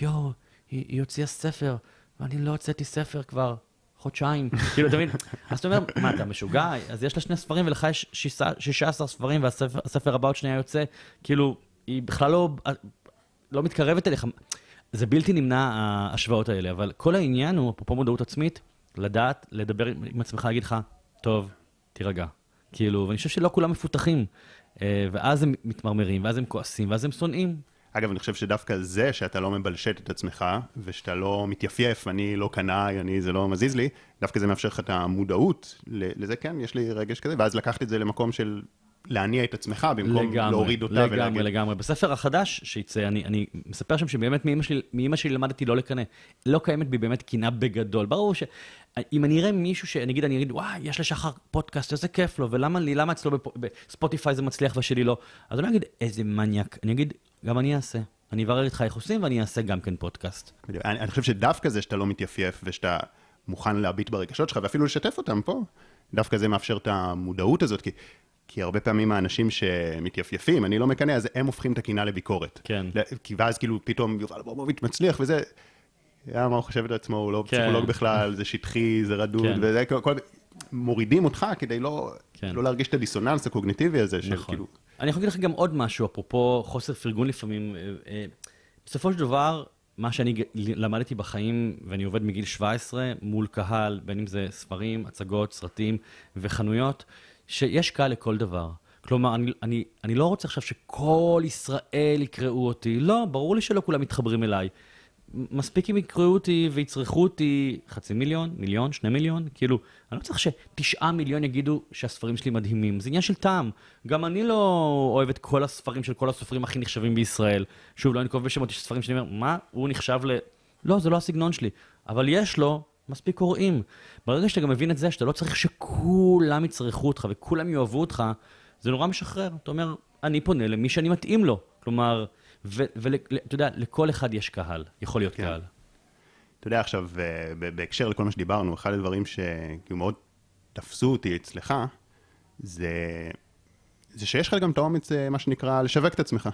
יואו, היא, היא הוציאה ספר, ואני לא הוצאתי ספר כבר חודשיים. כאילו, אתה מבין? אז אתה אומר, מה, אתה משוגע? אז יש לה שני ספרים ולך יש 16 ספרים, והספר הבא עוד שנייה יוצא, כאילו, היא בכלל לא, לא מתקרבת אליך. זה בלתי נמנע, ההשוואות האלה, אבל כל העניין הוא, אפרופו מודעות עצמית, לדעת, לדבר עם עצמך, להגיד לך, טוב, תירגע. כאילו, ואני חושב שלא כולם מפותחים. אה, ואז הם מתמרמרים, ואז הם כועסים, ואז הם שונאים. אגב, אני חושב שדווקא זה שאתה לא מבלשט את עצמך, ושאתה לא מתייפייף, אני לא קנאי, אני, זה לא מזיז לי, דווקא זה מאפשר לך את המודעות לזה, כן, יש לי רגש כזה, ואז לקחת את זה למקום של להניע את עצמך, במקום לגמרי, להוריד אותה לגמרי, ולהגיד... לגמרי, לגמרי. בספר החדש שיצא, אני, אני מספר שם שבאמת מאמא שלי, מאמא שלי למדתי לא לקנא. לא קיימת בי באמת קנאה בגדול. ברור שאם אני אראה מישהו שנגיד, אני אגיד, וואי, יש לשחר פודקאסט, איזה כיף לו, ולמה לי, למה אצלו בספוטיפיי זה מצליח ושלי לא? אז אני לא אגיד, איזה מניאק. אני אגיד, גם אני אעשה. אני אברר איתך איך עושים ואני אעשה גם כן פודקאסט. אני, אני חושב שדווקא זה שאתה לא מתייפייף ושאתה מוכן להביט ברגשות שלך ואפילו לשתף אותם פה, דווקא זה מאפשר את המודעות הזאת, כי כי הרבה פעמים האנשים שמתייפייפים, אני לא מקנא, אז הם הופכים את הקינה לביקורת. כן. כי ואז כאילו פתאום יובל אברמוביץ' מצליח וזה, מה הוא חושב את עצמו, הוא לא כן. פסיכולוג בכלל, זה שטחי, זה רדוד, כן. וזה כל... מורידים אותך כדי לא, כן. לא להרגיש את הדיסוננס הקוגניטיבי הזה של נכון. כאילו... אני יכול להגיד לך גם עוד משהו, אפרופו חוסר פרגון לפעמים. אה, אה, בסופו של דבר, מה שאני למדתי בחיים, ואני עובד מגיל 17 מול קהל, בין אם זה ספרים, הצגות, סרטים וחנויות, שיש קהל לכל דבר. כלומר, אני, אני, אני לא רוצה עכשיו שכל ישראל יקראו אותי. לא, ברור לי שלא כולם מתחברים אליי. מספיק אם יקראו אותי ויצרכו אותי חצי מיליון, מיליון, שני מיליון, כאילו, אני לא צריך שתשעה מיליון יגידו שהספרים שלי מדהימים, זה עניין של טעם. גם אני לא אוהב את כל הספרים של כל הסופרים הכי נחשבים בישראל. שוב, לא אנקוב בשמות, יש ספרים שאני אומר, מה, הוא נחשב ל... לא, זה לא הסגנון שלי. אבל יש לו מספיק קוראים. ברגע שאתה גם מבין את זה, שאתה לא צריך שכולם יצרכו אותך וכולם יאהבו אותך, זה נורא משחרר. אתה אומר, אני פונה למי שאני מתאים לו. כלומר, ואתה יודע, לכל אחד יש קהל, יכול להיות כן. קהל. אתה יודע, עכשיו, אה, בהקשר לכל מה שדיברנו, אחד הדברים שכאילו מאוד תפסו אותי אצלך, זה, זה שיש לך גם את האומץ, אה, מה שנקרא, לשווק את עצמך.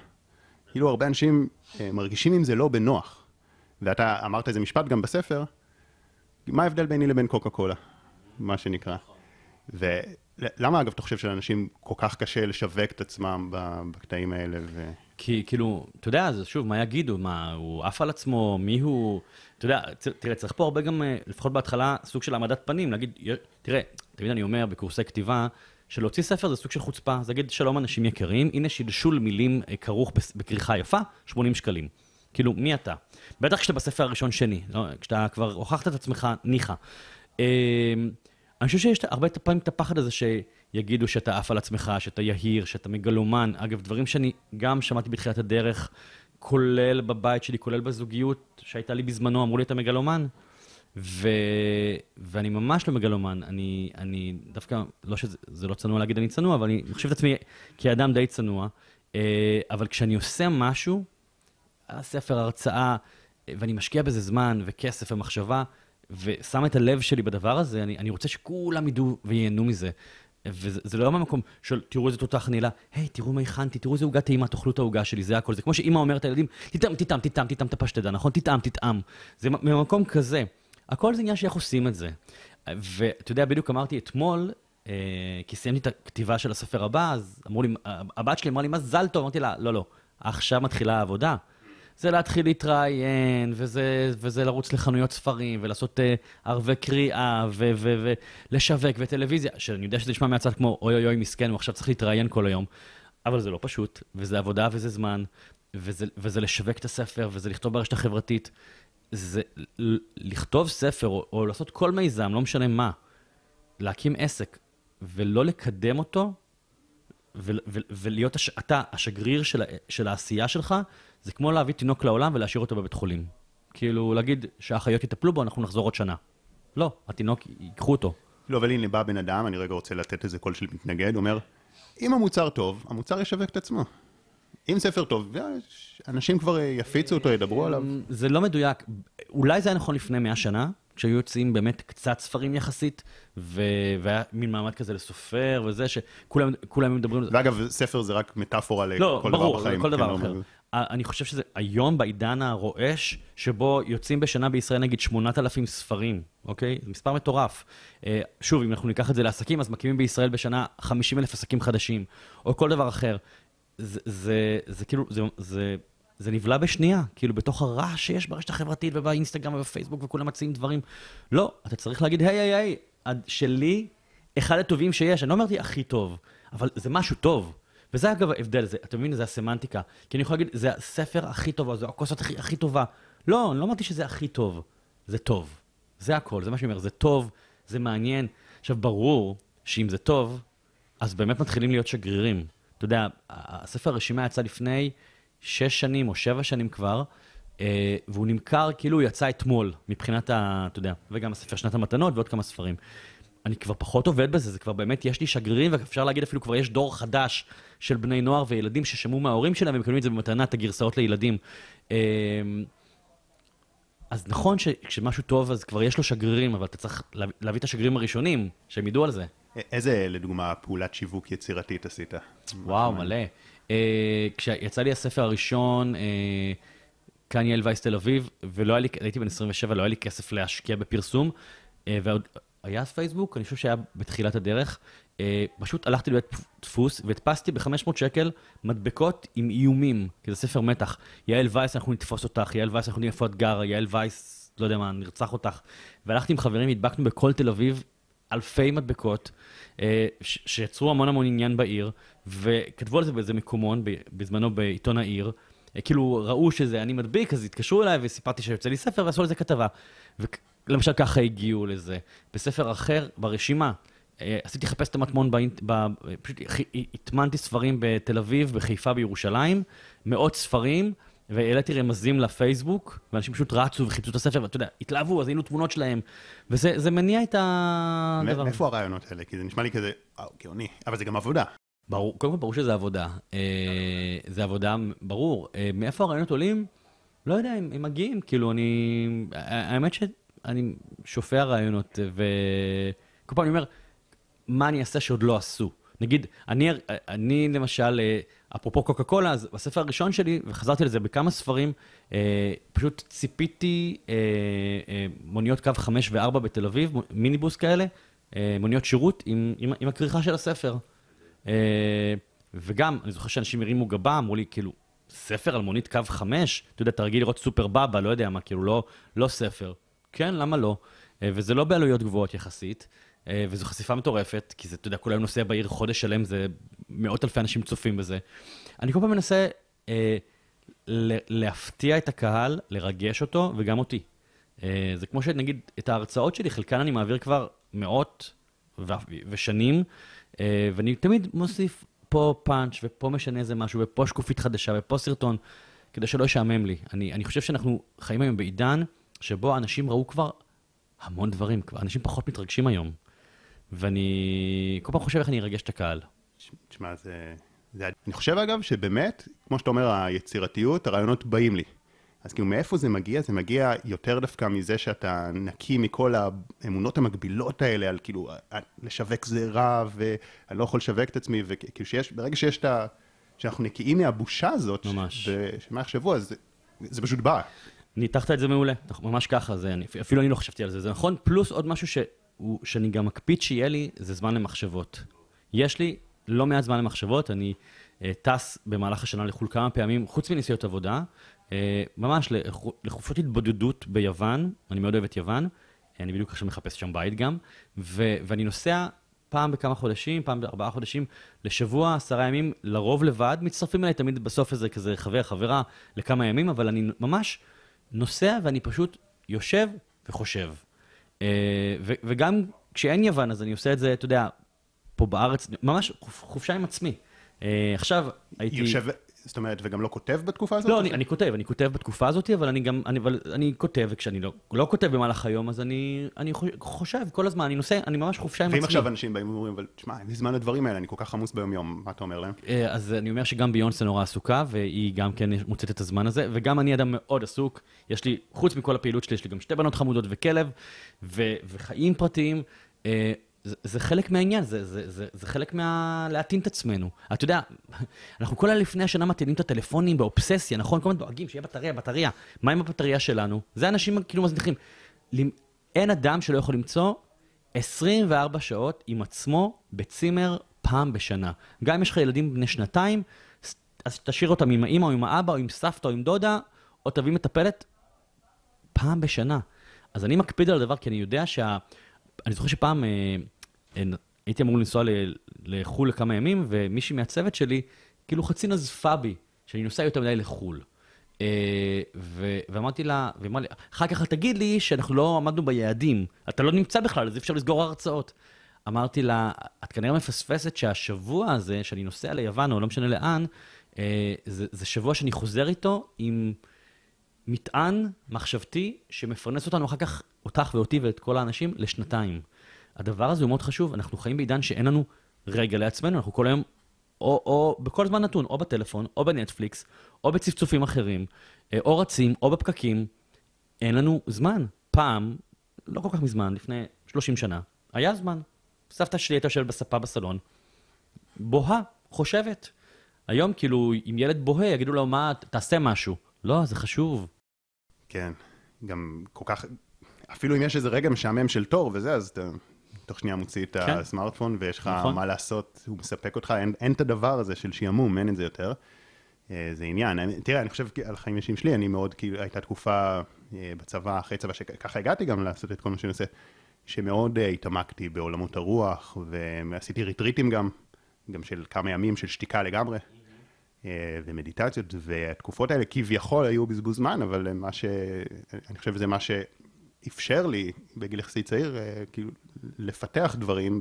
כאילו, הרבה אנשים אה, מרגישים עם זה לא בנוח. ואתה אמרת איזה משפט גם בספר, מה ההבדל ביני לבין קוקה קולה, מה שנקרא. ולמה אגב אתה חושב שלאנשים כל כך קשה לשווק את עצמם בקטעים האלה? ו... כי כאילו, אתה יודע, זה שוב, מה יגידו? מה, הוא עף על עצמו? מי הוא? אתה יודע, תראה, צריך פה הרבה גם, אה, לפחות בהתחלה, סוג של העמדת פנים, להגיד, תראה, תמיד אני אומר בקורסי כתיבה, שלהוציא ספר זה סוג של חוצפה, זה להגיד שלום אנשים יקרים, הנה שלשול מילים אה, כרוך בכריכה יפה, 80 שקלים. כאילו, מי אתה? בטח כשאתה בספר הראשון-שני, לא? כשאתה כבר הוכחת את עצמך, ניחא. אה, אני חושב שיש הרבה פעמים את הפחד הזה שיגידו שאתה עף על עצמך, שאתה יהיר, שאתה מגלומן. אגב, דברים שאני גם שמעתי בתחילת הדרך, כולל בבית שלי, כולל בזוגיות שהייתה לי בזמנו, אמרו לי, אתה מגלומן. ו... ואני ממש לא מגלומן, אני, אני דווקא, לא שזה לא צנוע להגיד אני צנוע, אבל אני חושב את עצמי כאדם די צנוע, אה, אבל כשאני עושה משהו, הספר, הרצאה, ואני משקיע בזה זמן וכסף ומחשבה, ושם את הלב שלי בדבר הזה, אני, אני רוצה שכולם ידעו וייהנו מזה. וזה לא מהמקום של תראו איזה תותח נעילה, היי, תראו מה הכנתי, תראו איזה עוגה טעימה, תאכלו את העוגה שלי, זה הכל. זה כמו שאימא אומרת לילדים, תטעם, תטעם, תטעם, תטעם את הפשטדה, נכון? תטעם, תטעם. זה ממקום כזה. הכל זה עניין של איך עושים את זה. ואתה יודע, בדיוק אמרתי אתמול, אה, כי סיימתי את הכתיבה של הספר הבא, אז אמרו לי, הבת שלי אמרה לי, מזל טוב, אמרתי לה, לא, לא, עכשיו מתחילה העבודה. זה להתחיל להתראיין, וזה, וזה לרוץ לחנויות ספרים, ולעשות uh, ערבי קריאה, ולשווק, וטלוויזיה, שאני יודע שזה נשמע מהצד כמו, אוי אוי אוי, מסכן, הוא עכשיו צריך להתראיין כל היום. אבל זה לא פשוט, וזה עבודה וזה זמן, וזה, וזה לשווק את הספר, וזה לכתוב ברשת החברתית. זה לכתוב ספר, או, או לעשות כל מיזם, לא משנה מה, להקים עסק, ולא לקדם אותו, ו, ו, ולהיות הש, אתה השגריר של, של העשייה שלך, זה כמו להביא תינוק לעולם ולהשאיר אותו בבית חולים. כאילו, להגיד שהאחיות יטפלו בו, אנחנו נחזור עוד שנה. לא, התינוק, ייקחו אותו. לא, אבל הנה בא בן אדם, אני רגע רוצה לתת איזה קול של מתנגד, אומר, אם המוצר טוב, המוצר ישווק את עצמו. אם ספר טוב, אנשים כבר יפיצו אותו, ידברו עליו. זה לא מדויק. אולי זה היה נכון לפני 100 שנה, כשהיו יוצאים באמת קצת ספרים יחסית, ו... והיה מין מעמד כזה לסופר וזה, שכולם מדברים... ואגב, ספר זה רק מטאפורה לא, לכל ברור, דבר בחיים. לא, ברור, כל דבר כן, אחר. אני חושב שזה היום, בעידן הרועש, שבו יוצאים בשנה בישראל נגיד 8,000 ספרים, אוקיי? זה מספר מטורף. אה, שוב, אם אנחנו ניקח את זה לעסקים, אז מקימים בישראל בשנה 50,000 עסקים חדשים, או כל דבר אחר. זה, זה, זה כאילו, זה, זה, זה נבלע בשנייה, כאילו בתוך הרעש שיש ברשת החברתית ובאינסטגרם ובפייסבוק וכולם מציעים דברים. לא, אתה צריך להגיד, היי, היי, היי, שלי, אחד הטובים שיש. אני לא אמרתי הכי טוב, אבל זה משהו טוב. וזה אגב ההבדל, זה, אתה מבין? זה הסמנטיקה. כי אני יכול להגיד, זה הספר הכי טוב, או זו הכוסות הכי, הכי טובה. לא, אני לא אמרתי שזה הכי טוב, זה טוב. זה הכל, זה מה שאני אומר, זה טוב, זה מעניין. עכשיו, ברור שאם זה טוב, אז באמת מתחילים להיות שגרירים. אתה יודע, הספר הרשימה יצא לפני שש שנים או שבע שנים כבר, אה, והוא נמכר כאילו הוא יצא אתמול, מבחינת ה... אתה יודע, וגם הספר שנת המתנות ועוד כמה ספרים. אני כבר פחות עובד בזה, זה כבר באמת, יש לי שגרירים, ואפשר להגיד אפילו כבר יש דור חדש של בני נוער וילדים ששמעו מההורים שלהם ומקבלים את זה במתנה, את הגרסאות לילדים. אמ, אז נכון שכשמשהו טוב אז כבר יש לו שגרירים, אבל אתה צריך להביא, להביא את השגרירים הראשונים, שהם ידעו על זה. איזה, לדוגמה, פעולת שיווק יצירתית עשית? וואו, מלא. אה, כשיצא לי הספר הראשון, אה, יעל וייס תל אביב, ולא היה לי, הייתי בן 27, לא היה לי כסף להשקיע בפרסום, אה, ועוד היה אז פייסבוק, אני חושב שהיה בתחילת הדרך. אה, פשוט הלכתי לבית דפוס והדפסתי ב-500 שקל מדבקות עם איומים, כי זה ספר מתח. יעל וייס, אנחנו נתפוס אותך, יעל וייס, אנחנו נהיה איפה את גרה, יעל וייס, לא יודע מה, נרצח אותך. והלכתי עם חברים, הדבקנו בכל תל אביב אלפי מדבקות, אה, שיצרו המון המון עניין בעיר, וכתבו על זה באיזה מקומון, בזמנו בעיתון העיר. אה, כאילו, ראו שזה אני מדביק, אז התקשרו אליי וסיפרתי שיוצא לי ספר ועשו על זה כתבה. למשל ככה הגיעו לזה. בספר אחר, ברשימה, אה, עשיתי לחפש את המטמון, באינט... ב... פשוט הטמנתי ספרים בתל אביב, בחיפה, בירושלים, מאות ספרים, והעליתי רמזים לפייסבוק, ואנשים פשוט רצו וחיפשו את הספר, ואתה יודע, התלהבו, אז היינו תמונות שלהם, וזה מניע את הדבר. מאיפה הרעיונות האלה? כי זה נשמע לי כזה, וואו, גאוני, אבל זה גם עבודה. ברור, קודם כל ברור שזה עבודה. אה, זה עבודה, ברור. אה, מאיפה הרעיונות עולים? לא יודע, הם, הם מגיעים, כאילו, אני... האמת ש... אני שופע רעיונות, וכל פעם אני אומר, מה אני אעשה שעוד לא עשו? נגיד, אני, אני למשל, אה, אפרופו קוקה קולה, אז בספר הראשון שלי, וחזרתי לזה בכמה ספרים, אה, פשוט ציפיתי אה, אה, מוניות קו 5 ו-4 בתל אביב, מיניבוס כאלה, אה, מוניות שירות עם, עם, עם הכריכה של הספר. אה, וגם, אני זוכר שאנשים הרימו גבה, אמרו לי, כאילו, ספר על מונית קו 5? אתה יודע, אתה רגיל לראות סופר בבא, לא יודע מה, כאילו, לא, לא ספר. כן, למה לא? אה, וזה לא בעלויות גבוהות יחסית, אה, וזו חשיפה מטורפת, כי זה, אתה יודע, כולם נוסע בעיר חודש שלם, זה מאות אלפי אנשים צופים בזה. אני כל פעם מנסה אה, להפתיע את הקהל, לרגש אותו, וגם אותי. אה, זה כמו שנגיד, את ההרצאות שלי, חלקן אני מעביר כבר מאות ו- ושנים, אה, ואני תמיד מוסיף פה פאנץ', ופה משנה איזה משהו, ופה שקופית חדשה, ופה סרטון, כדי שלא ישעמם לי. אני, אני חושב שאנחנו חיים היום בעידן, שבו אנשים ראו כבר המון דברים, כבר אנשים פחות מתרגשים היום. ואני כל פעם חושב איך אני ארגש את הקהל. תשמע, זה, זה... אני חושב אגב שבאמת, כמו שאתה אומר, היצירתיות, הרעיונות באים לי. אז כאילו מאיפה זה מגיע? זה מגיע יותר דווקא מזה שאתה נקי מכל האמונות המקבילות האלה, על כאילו, לשווק זה רע, ואני לא יכול לשווק את עצמי, וכאילו שיש, ברגע שיש את ה... שאנחנו נקיים מהבושה הזאת, ממש. ושמה יחשבו, אז זה, זה פשוט בא. ניתחת את זה מעולה, ממש ככה, זה, אני, אפילו אני לא חשבתי על זה, זה נכון, פלוס עוד משהו שהוא הוא שאני גם מקפיד שיהיה לי, זה זמן למחשבות. יש לי לא מעט זמן למחשבות, אני אה, טס במהלך השנה לחו"ל כמה פעמים, חוץ מנסיעות עבודה, אה, ממש לחו- לחופשות התבודדות ביוון, אני מאוד אוהב את יוון, אני בדיוק עכשיו מחפש שם בית גם, ו- ואני נוסע פעם בכמה חודשים, פעם בארבעה חודשים, לשבוע, עשרה ימים, לרוב לבד, מצטרפים אליי תמיד בסוף איזה כזה חבר, חברה, לכמה ימים, אבל אני ממש נוסע ואני פשוט יושב וחושב. אה, וגם כשאין יוון, אז אני עושה את זה, אתה יודע, פה בארץ, ממש חופ- חופשה עם עצמי. אה, עכשיו הייתי... יושב, זאת אומרת, וגם לא כותב בתקופה הזאת? לא, אני, אני כותב, אני כותב בתקופה הזאת, אבל אני גם, אני, אבל אני כותב, וכשאני לא, לא כותב במהלך היום, אז אני, אני חושב- כל הזמן, אני נוסע, אני ממש חופשה עם ואם עצמי. עכשיו אנשים באים ואומרים, אבל תשמע, אין לי זמן לדברים האלה, אני כל כך עמוס ביום-יום, מה אתה אומר להם? אה, אז אני אומר שגם ביונסה נורא עסוקה, והיא גם כן מוצאת את הזמן הזה, וגם אני אדם מאוד עסוק. יש לי, חוץ מכל הפעילות שלי, יש לי גם שתי בנות חמודות וכלב, ו, וחיים פרטיים. זה, זה חלק מהעניין, זה, זה, זה, זה חלק מה... להטעין את עצמנו. אתה יודע, אנחנו כל לפני השנה מטעינים את הטלפונים באובססיה, נכון? כל הזמן דואגים שיהיה בטריה, בטריה. מה עם הבטריה שלנו? זה אנשים כאילו מזניחים. אין אדם שלא יכול למצוא 24 שעות עם עצמו בצימר פעם בשנה. גם אם יש לך ילדים בני שנתיים, אז תשאיר אותם עם האמא או עם האבא או עם סבתא או עם דודה, או תביא מטפלת פעם בשנה. אז אני מקפיד על הדבר כי אני יודע שה... אני זוכר שפעם אה, אה, הייתי אמור לנסוע לחו"ל לכמה ימים, ומישהי מהצוות שלי כאילו חצי נזפה בי, שאני נוסע יותר מדי לחו"ל. אה, ו- ואמרתי לה, והיא אמרה לי, אחר כך תגיד לי שאנחנו לא עמדנו ביעדים, אתה לא נמצא בכלל, אז אי אפשר לסגור הרצאות. אמרתי לה, את כנראה מפספסת שהשבוע הזה, שאני נוסע ליוון, או לא משנה לאן, זה, זה שבוע שאני חוזר איתו עם מטען מחשבתי שמפרנס אותנו אחר כך, אותך ואותי ואת כל האנשים, לשנתיים. הדבר הזה הוא מאוד חשוב, אנחנו חיים בעידן שאין לנו רגע לעצמנו, אנחנו כל היום, או, או בכל זמן נתון, או בטלפון, או בנטפליקס, או בצפצופים אחרים, אה, או רצים, או בפקקים. אין לנו זמן. פעם, לא כל כך מזמן, לפני 30 שנה, היה זמן. סבתא שלי הייתה יושבת בספה בסלון, בוהה, חושבת. היום, כאילו, אם ילד בוהה, יגידו לו, מה, תעשה משהו. לא, זה חשוב. כן, גם כל כך, אפילו אם יש איזה רגע משעמם של תור וזה, אז אתה תוך שנייה מוציא את כן. הסמארטפון ויש לך נכון. מה לעשות, הוא מספק אותך, אין, אין את הדבר הזה של שעמום, אין את זה יותר. אה, זה עניין. אני- תראה, אני חושב על החיים אישיים שלי, אני מאוד, כאילו, הייתה תקופה אה, בצבא, אחרי צבא, שככה הגעתי גם לעשות את כל מה שאני עושה, שמאוד אה, התעמקתי בעולמות הרוח, ועשיתי ריטריטים גם, גם של כמה ימים של שתיקה לגמרי. ומדיטציות, והתקופות האלה כביכול היו בזבוז זמן, אבל מה ש... אני חושב שזה מה שאפשר לי בגיל יחסית צעיר, אה, כאילו, לפתח דברים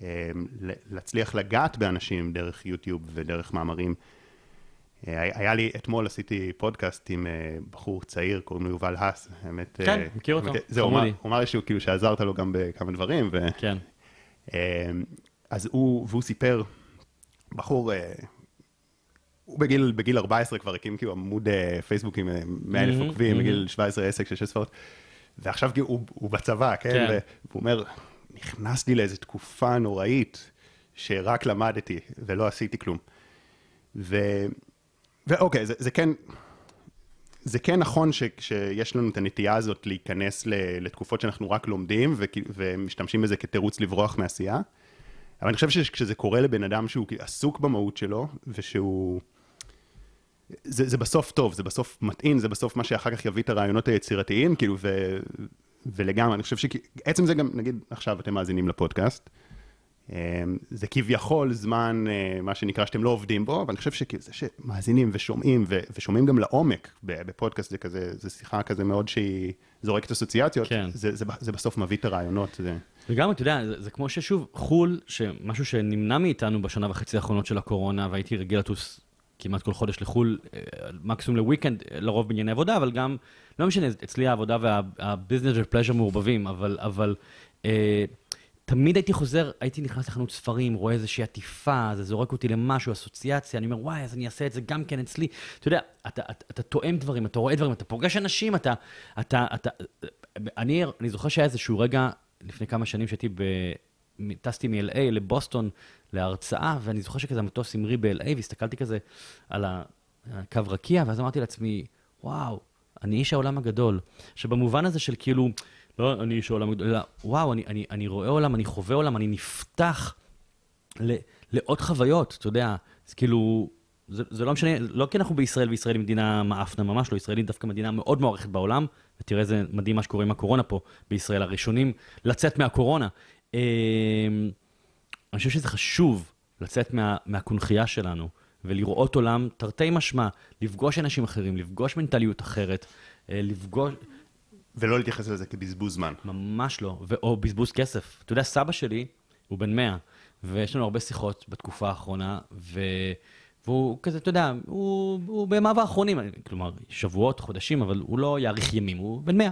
ולהצליח לגעת באנשים דרך יוטיוב ודרך מאמרים. אה, היה לי, אתמול עשיתי פודקאסט עם אה, בחור צעיר, קוראים לו יובל האס, האמת... כן, אה, מכיר אותו, זהו, הוא. אמר- לי שהוא כאילו שעזרת לו גם בכמה דברים, ו... כן. אה, אז הוא, והוא סיפר, בחור, אה, הוא בגיל, בגיל 14 כבר הקים כאילו עמוד אה, פייסבוק עם אה, 100 אלף עוקבים. בגיל 17 עסק של שש ספרות, ועכשיו הוא, הוא בצבא, כן? כן. והוא אומר, נכנסתי לאיזו תקופה נוראית שרק למדתי ולא עשיתי כלום. ו... ואוקיי, זה, זה כן, זה כן נכון ש, שיש לנו את הנטייה הזאת להיכנס ל, לתקופות שאנחנו רק לומדים וכי- ומשתמשים בזה כתירוץ לברוח מעשייה. אבל אני חושב שכשזה קורה לבן אדם שהוא עסוק במהות שלו, ושהוא... זה, זה בסוף טוב, זה בסוף מטעין, זה בסוף מה שאחר כך יביא את הרעיונות היצירתיים, כאילו, ו, ולגמרי, אני חושב שעצם זה גם, נגיד, עכשיו אתם מאזינים לפודקאסט, אה, זה כביכול זמן, אה, מה שנקרא, שאתם לא עובדים בו, אבל אני חושב שכאילו זה שמאזינים ושומעים, ו- ושומעים גם לעומק בפודקאסט, זה כזה, זה שיחה כזה מאוד שהיא זורקת אסוציאציות, כן. זה, זה, זה בסוף מביא את הרעיונות. זה... וגם, אתה יודע, זה, זה כמו ששוב, חו"ל, משהו שנמנע מאיתנו בשנה וחצי האחרונות של הקורונה, והייתי רגיל לטוס כמעט כל חודש לחו"ל, אה, מקסימום לוויקנד, אה, לרוב בענייני עבודה, אבל גם, לא משנה, אצלי העבודה והביזנס ופלז'ר מעורבבים, אבל, אבל אה, תמיד הייתי חוזר, הייתי נכנס לחנות ספרים, רואה איזושהי עטיפה, זה זורק אותי למשהו, אסוציאציה, אני אומר, וואי, אז אני אעשה את זה גם כן אצלי. אתה יודע, אתה, תואם דברים, אתה רואה דברים, אתה פוגש אנשים, אתה, אתה, אתה, אני, אני זוכר שהיה איזשהו רגע, לפני כמה שנים שהייתי ב... טסתי מ-LA לבוסטון להרצאה, ואני זוכר שכזה המטוס המריא ב-LA, והסתכלתי כזה על הקו רקיע, ואז אמרתי לעצמי, וואו, אני איש העולם הגדול. עכשיו, במובן הזה של כאילו, לא, אני איש העולם הגדול, אלא, וואו, אני, אני, אני רואה עולם, אני חווה עולם, אני נפתח ל, לעוד חוויות, אתה יודע, זה כאילו, זה, זה לא משנה, לא כי אנחנו בישראל, וישראל היא מדינה מאפנה, ממש לא, ישראל היא דווקא מדינה מאוד מוערכת בעולם, ותראה איזה מדהים מה שקורה עם הקורונה פה בישראל, הראשונים לצאת מהקורונה. אה, אני חושב שזה חשוב לצאת מה, מהקונכייה שלנו, ולראות עולם תרתי משמע, לפגוש אנשים אחרים, לפגוש מנטליות אחרת, אה, לפגוש... ולא להתייחס לזה כבזבוז זמן. ממש לא, ו- או בזבוז כסף. אתה יודע, סבא שלי הוא בן 100, ויש לנו הרבה שיחות בתקופה האחרונה, ו... והוא כזה, אתה יודע, הוא, הוא בימיו האחרונים, כלומר, שבועות, חודשים, אבל הוא לא יאריך ימים, הוא בן 100.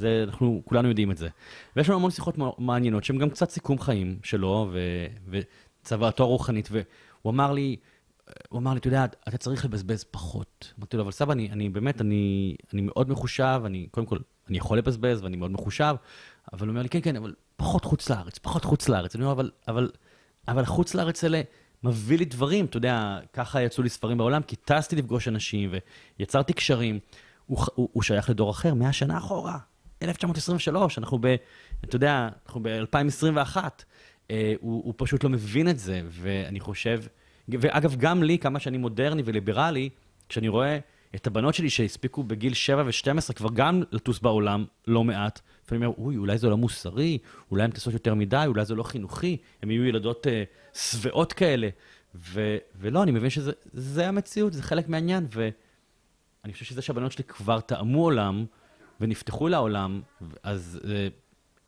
זה, אנחנו כולנו יודעים את זה. ויש לנו המון שיחות מעניינות, שהן גם קצת סיכום חיים שלו, ו, וצוואתו הרוחנית, והוא אמר לי, הוא אמר לי, אתה יודע, אתה צריך לבזבז פחות. אמרתי לו, אבל סבא, אני, אני באמת, אני, אני מאוד מחושב, אני, קודם כל, אני יכול לבזבז ואני מאוד מחושב, אבל הוא אומר לי, כן, כן, אבל פחות חוץ לארץ, פחות חוץ לארץ. אני אומר, אבל, אבל, אבל חוץ לארץ האלה מביא לי דברים, אתה יודע, ככה יצאו לי ספרים בעולם, כי טסתי לפגוש אנשים ויצרתי קשרים. הוא, הוא, הוא שייך לדור אחר, 100 שנה אחורה, 1923, אנחנו ב... אתה יודע, אנחנו ב-2021. אה, הוא, הוא פשוט לא מבין את זה, ואני חושב... ואגב, גם לי, כמה שאני מודרני וליברלי, כשאני רואה את הבנות שלי שהספיקו בגיל 7 ו-12 כבר גם לטוס בעולם לא מעט, לפעמים אומר, אוי, אולי זה לא מוסרי, אולי הן טסות יותר מדי, אולי זה לא חינוכי, הן יהיו ילדות uh, שבעות כאלה. ו- ולא, אני מבין שזה המציאות, זה חלק מהעניין, ואני חושב שזה שהבנות שלי כבר טעמו עולם ונפתחו לעולם, אז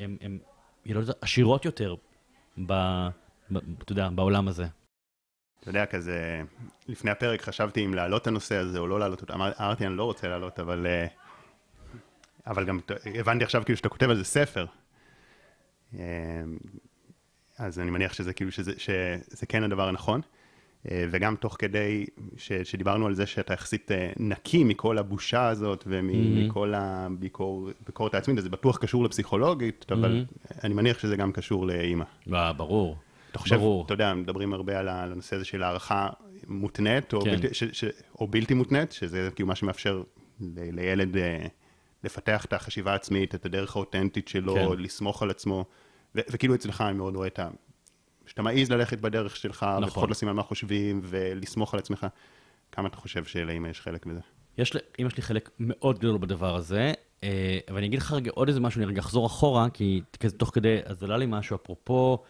הן uh, ילדות עשירות יותר, ב, ב, אתה יודע, בעולם הזה. אתה יודע, כזה, לפני הפרק חשבתי אם להעלות את הנושא הזה או לא להעלות אותו, אמרתי, אני לא רוצה להעלות, אבל, אה, אבל גם הבנתי עכשיו כאילו שאתה כותב על זה ספר. אה, אז אני מניח שזה כאילו, שזה, שזה כן הדבר הנכון. אה, וגם תוך כדי ש, שדיברנו על זה שאתה יחסית נקי מכל הבושה הזאת ומכל mm-hmm. הביקורת העצמית, אז זה בטוח קשור לפסיכולוגית, mm-hmm. אבל אני מניח שזה גם קשור לאימא. ברור. אתה חושב, ברור. אתה יודע, מדברים הרבה על הנושא הזה של הערכה מותנית, או, כן. בלתי, ש, ש, או בלתי מותנית, שזה כאילו מה שמאפשר ל, לילד אה, לפתח את החשיבה העצמית, את הדרך האותנטית שלו, כן. לסמוך על עצמו, ו, וכאילו אצלך אני מאוד רואה את ה... שאתה מעז ללכת בדרך שלך, נכון. ופחות לשים על מה חושבים, ולסמוך על עצמך. כמה אתה חושב שלאמא יש חלק בזה? יש לאמא שלי חלק מאוד גדול בדבר הזה, אה, ואני אגיד לך רגע עוד איזה משהו, אני רגע אחזור אחורה, כי תוך כדי, אז עלה לי משהו, אפרופו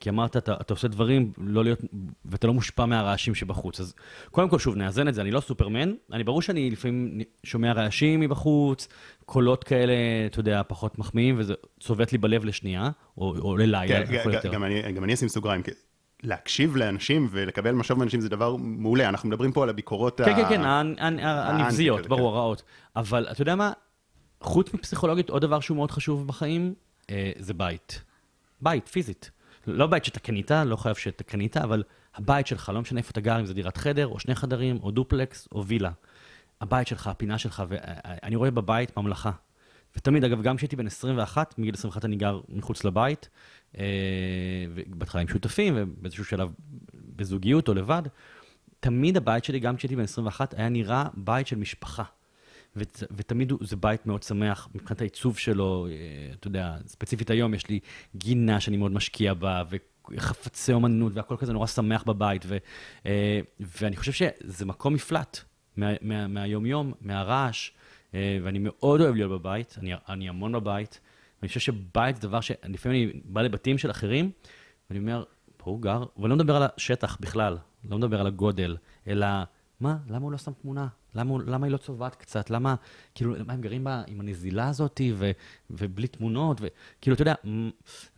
כי אמרת, אתה, אתה עושה דברים לא להיות, ואתה לא מושפע מהרעשים שבחוץ. אז קודם כל, שוב, נאזן את זה, אני לא סופרמן, אני ברור שאני לפעמים שומע רעשים מבחוץ, קולות כאלה, אתה יודע, פחות מחמיאים, וזה צובט לי בלב לשנייה, או, או ללילה, כן, גם, גם, אני, גם אני אשים סוגריים. להקשיב לאנשים ולקבל משוב מאנשים זה דבר מעולה, אנחנו מדברים פה על הביקורות כן, ה... כן, כן, כן, הנבזיות, ברור, כן. הרעות. אבל אתה יודע מה, חוץ מפסיכולוגית, עוד דבר שהוא מאוד חשוב בחיים, אה, זה בית. בית, פיזית. לא בית שאתה קנית, לא חייב שאתה קנית, אבל הבית שלך, לא משנה איפה אתה גר, אם זה דירת חדר, או שני חדרים, או דופלקס, או וילה. הבית שלך, הפינה שלך, ואני רואה בבית ממלכה. ותמיד, אגב, גם כשהייתי בן 21, מגיל 21 אני גר מחוץ לבית, אה, בהתחלה עם שותפים, ובאיזשהו שלב בזוגיות או לבד, תמיד הבית שלי, גם כשהייתי בן 21, היה נראה בית של משפחה. ות, ותמיד הוא, זה בית מאוד שמח מבחינת העיצוב שלו, אה, אתה יודע, ספציפית היום יש לי גינה שאני מאוד משקיע בה, וחפצי אומנות, והכל כזה נורא שמח בבית, ו, אה, ואני חושב שזה מקום מפלט מה, מה, מהיום-יום, מהרעש, אה, ואני מאוד אוהב להיות בבית, אני, אני המון בבית, ואני חושב שבית זה דבר שלפעמים אני בא לבתים של אחרים, ואני אומר, פה הוא גר, ואני לא מדבר על השטח בכלל, לא מדבר על הגודל, אלא מה, למה הוא לא שם תמונה? למה, למה היא לא צובעת קצת? למה, כאילו, למה הם גרים בה עם הנזילה הזאת ו, ובלי תמונות? וכאילו, אתה יודע,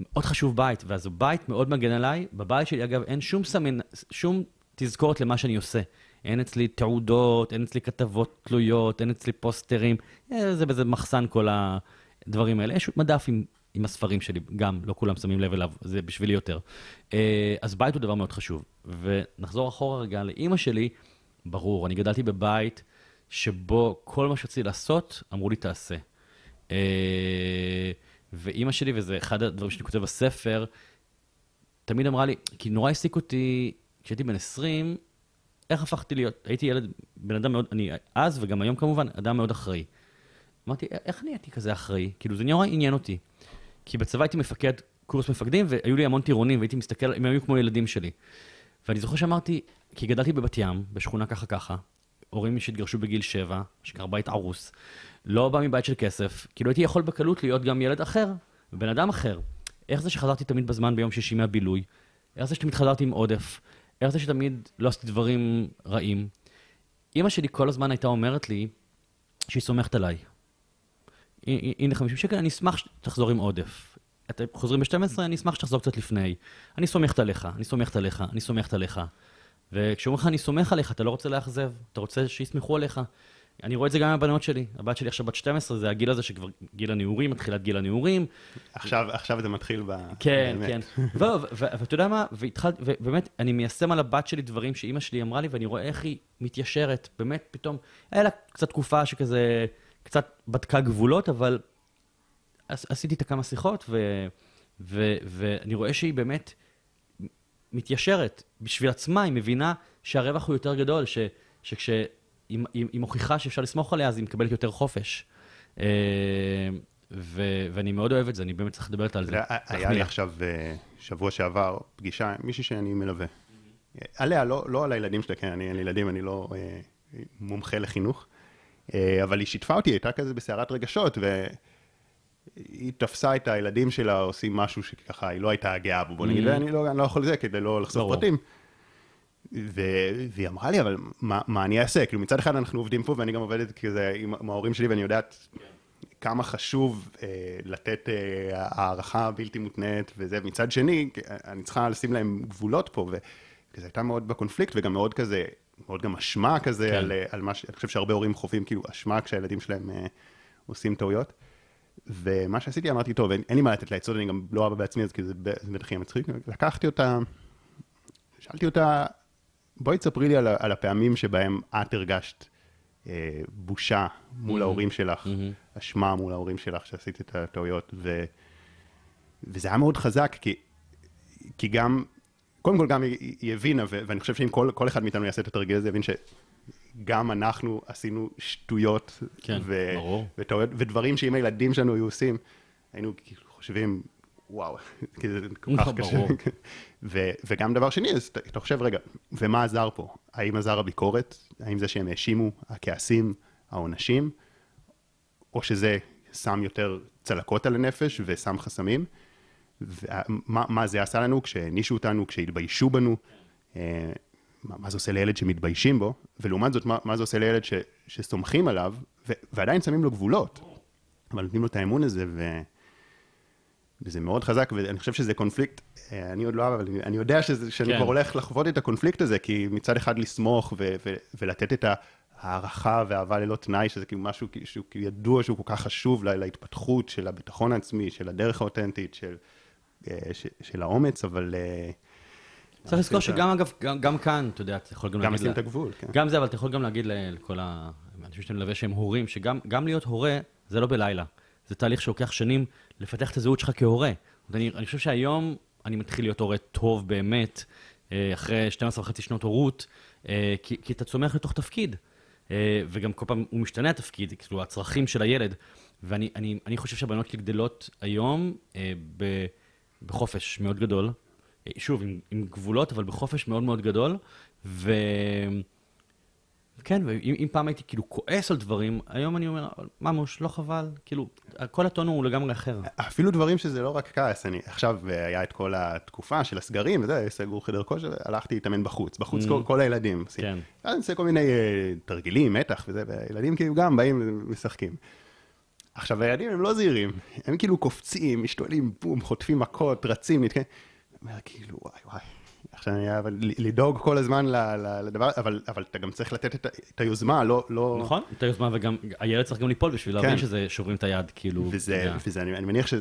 מאוד חשוב בית, ואז בית מאוד מגן עליי. בבית שלי, אגב, אין שום סמין, שום תזכורת למה שאני עושה. אין אצלי תעודות, אין אצלי כתבות תלויות, אין אצלי פוסטרים, אה, זה בזה מחסן כל הדברים האלה. יש מדף עם, עם הספרים שלי, גם, לא כולם שמים לב אליו, זה בשבילי יותר. אה, אז בית הוא דבר מאוד חשוב. ונחזור אחורה רגע לאימא שלי, ברור. אני גדלתי בבית שבו כל מה שרציתי לעשות, אמרו לי, תעשה. אה, ואימא שלי, וזה אחד הדברים שאני כותב בספר, תמיד אמרה לי, כי נורא העסיק אותי, כשהייתי בן 20, איך הפכתי להיות, הייתי ילד, בן אדם מאוד, אני אז וגם היום כמובן, אדם מאוד אחראי. אמרתי, איך אני הייתי כזה אחראי? כאילו, זה נורא עניין אותי. כי בצבא הייתי מפקד קורס מפקדים, והיו לי המון טירונים, והייתי מסתכל, הם היו כמו ילדים שלי. ואני זוכר שאמרתי, כי גדלתי בבת ים, בשכונה ככה ככה, הורים שהתגרשו בגיל שבע, שקר בית ערוס, לא בא מבית של כסף, כאילו הייתי יכול בקלות להיות גם ילד אחר, בן אדם אחר. איך זה שחזרתי תמיד בזמן ביום שישי מהבילוי? איך זה שתמיד חזרתי עם עודף? איך זה שתמיד לא עשיתי דברים רעים? אימא שלי כל הזמן הייתה אומרת לי שהיא סומכת עליי. הנה 50 שקל, אני אשמח שתחזור עם עודף. אתם חוזרים ב-12, אני אשמח שתחזור קצת לפני. אני סומכת עליך, אני סומכת עליך, אני סומכת עליך. וכשאומרים לך אני סומך עליך, אתה לא רוצה לאכזב, אתה רוצה שיסמכו עליך. אני רואה את זה גם עם הבנות שלי. הבת שלי עכשיו בת 12, זה הגיל הזה שכבר גיל הנעורים, מתחילת גיל הנעורים. עכשיו, עכשיו זה מתחיל ב... כן, באמת. כן. ואתה יודע מה, והתחלתי, ובאמת, אני מיישם על הבת שלי דברים שאימא שלי אמרה לי, ואני רואה איך היא מתיישרת. באמת, פתאום, היה לה קצת תקופה שכזה, קצת בדקה גבולות, אבל עשיתי איתה כמה שיחות, ו, ו, ואני רואה שהיא באמת מתיישרת. בשביל עצמה, היא מבינה שהרווח הוא יותר גדול, ש, שכש... היא, היא, מוכיחה שאפשר לסמוך עליה, אז היא מקבלת יותר חופש. אה, ו, ואני מאוד אוהב את זה, אני באמת צריך לדבר על זה. היה לי עכשיו, אה, שבוע שעבר, פגישה עם מישהי שאני מלווה. עליה, לא, לא על הילדים שלה, כן, אני אין לי ילדים, אני לא אה, מומחה לחינוך, אה, אבל היא שיתפה אותי, הייתה כזה בסערת רגשות, והיא תפסה את הילדים שלה עושים משהו שככה, היא לא הייתה גאה בו, בוא נגיד, ואני לא, לא יכול לזה כדי לא לחשוף פרטים. והיא אמרה לי, אבל מה, מה אני אעשה? כאילו מצד אחד אנחנו עובדים פה, ואני גם עובדת כזה עם, עם ההורים שלי, ואני יודעת כמה חשוב אה, לתת אה, הערכה בלתי מותנית וזה. מצד שני, אני צריכה לשים להם גבולות פה, וזה הייתה מאוד בקונפליקט, וגם מאוד כזה, מאוד גם אשמה כזה, כן. על, על מה ש... אני חושב שהרבה הורים חווים כאילו אשמה כשהילדים שלהם אה, עושים טעויות. ומה שעשיתי, אמרתי, טוב, אין, אין לי מה לתת לעצות, אני גם לא אבא בעצמי, אז כאילו זה בטח יהיה מצחיק. לקחתי אותה, שאלתי אותה, בואי תספרי לי על, על הפעמים שבהם את הרגשת אה, בושה מול mm-hmm. ההורים שלך, mm-hmm. אשמה מול ההורים שלך שעשית את הטעויות, ו, וזה היה מאוד חזק, כי, כי גם, קודם כל גם היא, היא הבינה, ו, ואני חושב שאם כל, כל אחד מאיתנו יעשה את התרגיל הזה, יבין שגם אנחנו עשינו שטויות, כן, ו, וטעויות, ודברים שאם הילדים שלנו היו עושים, היינו כאילו חושבים, וואו, כי זה כל כך קשה. ו, וגם דבר שני, אז אתה חושב, רגע, ומה עזר פה? האם עזר הביקורת? האם זה שהם האשימו, הכעסים, העונשים? או שזה שם יותר צלקות על הנפש ושם חסמים? ומה, מה זה עשה לנו כשהענישו אותנו, כשהתביישו בנו? מה, מה זה עושה לילד שמתביישים בו? ולעומת זאת, מה, מה זה עושה לילד ש, שסומכים עליו, ו, ועדיין שמים לו גבולות? אבל נותנים לו את האמון הזה, ו... וזה מאוד חזק, ואני חושב שזה קונפליקט, אה, אני עוד לא אוהב, אבל אני יודע שזה, שאני כן. כבר הולך לחוות את הקונפליקט הזה, כי מצד אחד לסמוך ו- ו- ולתת את ההערכה והאהבה ללא תנאי, שזה כאילו משהו שהוא ידוע שהוא כל כך חשוב לה, להתפתחות של הביטחון העצמי, של הדרך האותנטית, של, אה, של, של האומץ, אבל... אה, צריך לזכור שגם, אגב, גם, כאן, אתה יודע, אתה יכול גם, להגיד... גם לשים את הגבול, כן. גם זה, אבל אתה יכול גם להגיד לכל האנשים שאתה מלווה שהם הורים, שגם להיות הורה זה לא בלילה. זה תהליך שלוקח שנים לפתח את הזהות שלך כהורה. אני, אני חושב שהיום אני מתחיל להיות הורה טוב באמת, אה, אחרי 12 וחצי שנות הורות, אה, כי, כי אתה צומח לתוך תפקיד. אה, וגם כל פעם הוא משתנה התפקיד, כאילו הצרכים של הילד. ואני אני, אני חושב שהבנות שלי גדלות היום בחופש מאוד גדול. שוב, עם, עם גבולות, אבל בחופש מאוד מאוד גדול. ו... כן, ואם פעם הייתי כאילו כועס על דברים, היום אני אומר, ממוש, לא חבל, כאילו, כל הטון הוא לגמרי אחר. אפילו דברים שזה לא רק כעס, אני, עכשיו אה, היה את כל התקופה של הסגרים וזה, סגרו חדר כושר, הלכתי להתאמן בחוץ, בחוץ mm. כל, כל הילדים. כן. אז אני עושה כל מיני uh, תרגילים, מתח וזה, והילדים כאילו גם באים ומשחקים. עכשיו, הילדים הם לא זהירים, הם כאילו קופצים, משתוללים, בום, חוטפים מכות, רצים, נתקעים. אומר, כאילו, וואי וואי. עכשיו אני אבל לדאוג כל הזמן לדבר, אבל, אבל אתה גם צריך לתת את, את היוזמה, לא, לא... נכון, את היוזמה, וגם הילד צריך גם ליפול בשביל להבין כן. שזה שוברים את היד, כאילו... וזה, yeah. וזה אני, אני מניח ש...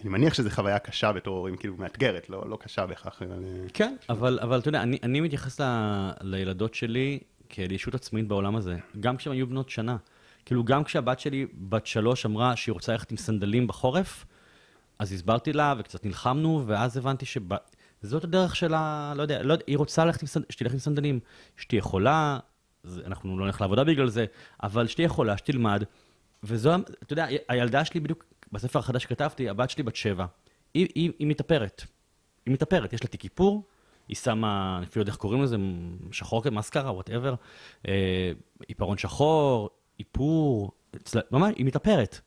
אני מניח שזו חוויה קשה בתור הורים, כאילו מאתגרת, לא, לא קשה בהכרח. אבל... כן, אבל, אבל אתה יודע, אני, אני מתייחס ל, לילדות שלי כאל ישות עצמאית בעולם הזה, גם כשהן היו בנות שנה. כאילו, גם כשהבת שלי, בת שלוש, אמרה שהיא רוצה ללכת עם סנדלים בחורף, אז הסברתי לה וקצת נלחמנו, ואז הבנתי שב... זאת הדרך שלה, לא יודע, לא, היא רוצה ללכת עם סנד... שתלך עם סנדלים, שתהיה יכולה, אנחנו לא נלך לעבודה בגלל זה, אבל שתהיה יכולה, שתלמד, וזו, אתה יודע, הילדה שלי בדיוק, בספר החדש שכתבתי, הבת שלי בת שבע. היא, היא, היא מתאפרת. היא מתאפרת, יש לה תיק איפור, היא שמה, אני אפילו לא יודע איך קוראים לזה, שחור, מסקרה, וואטאבר, אה, עיפרון שחור, איפור, צל... ממש, היא מתאפרת.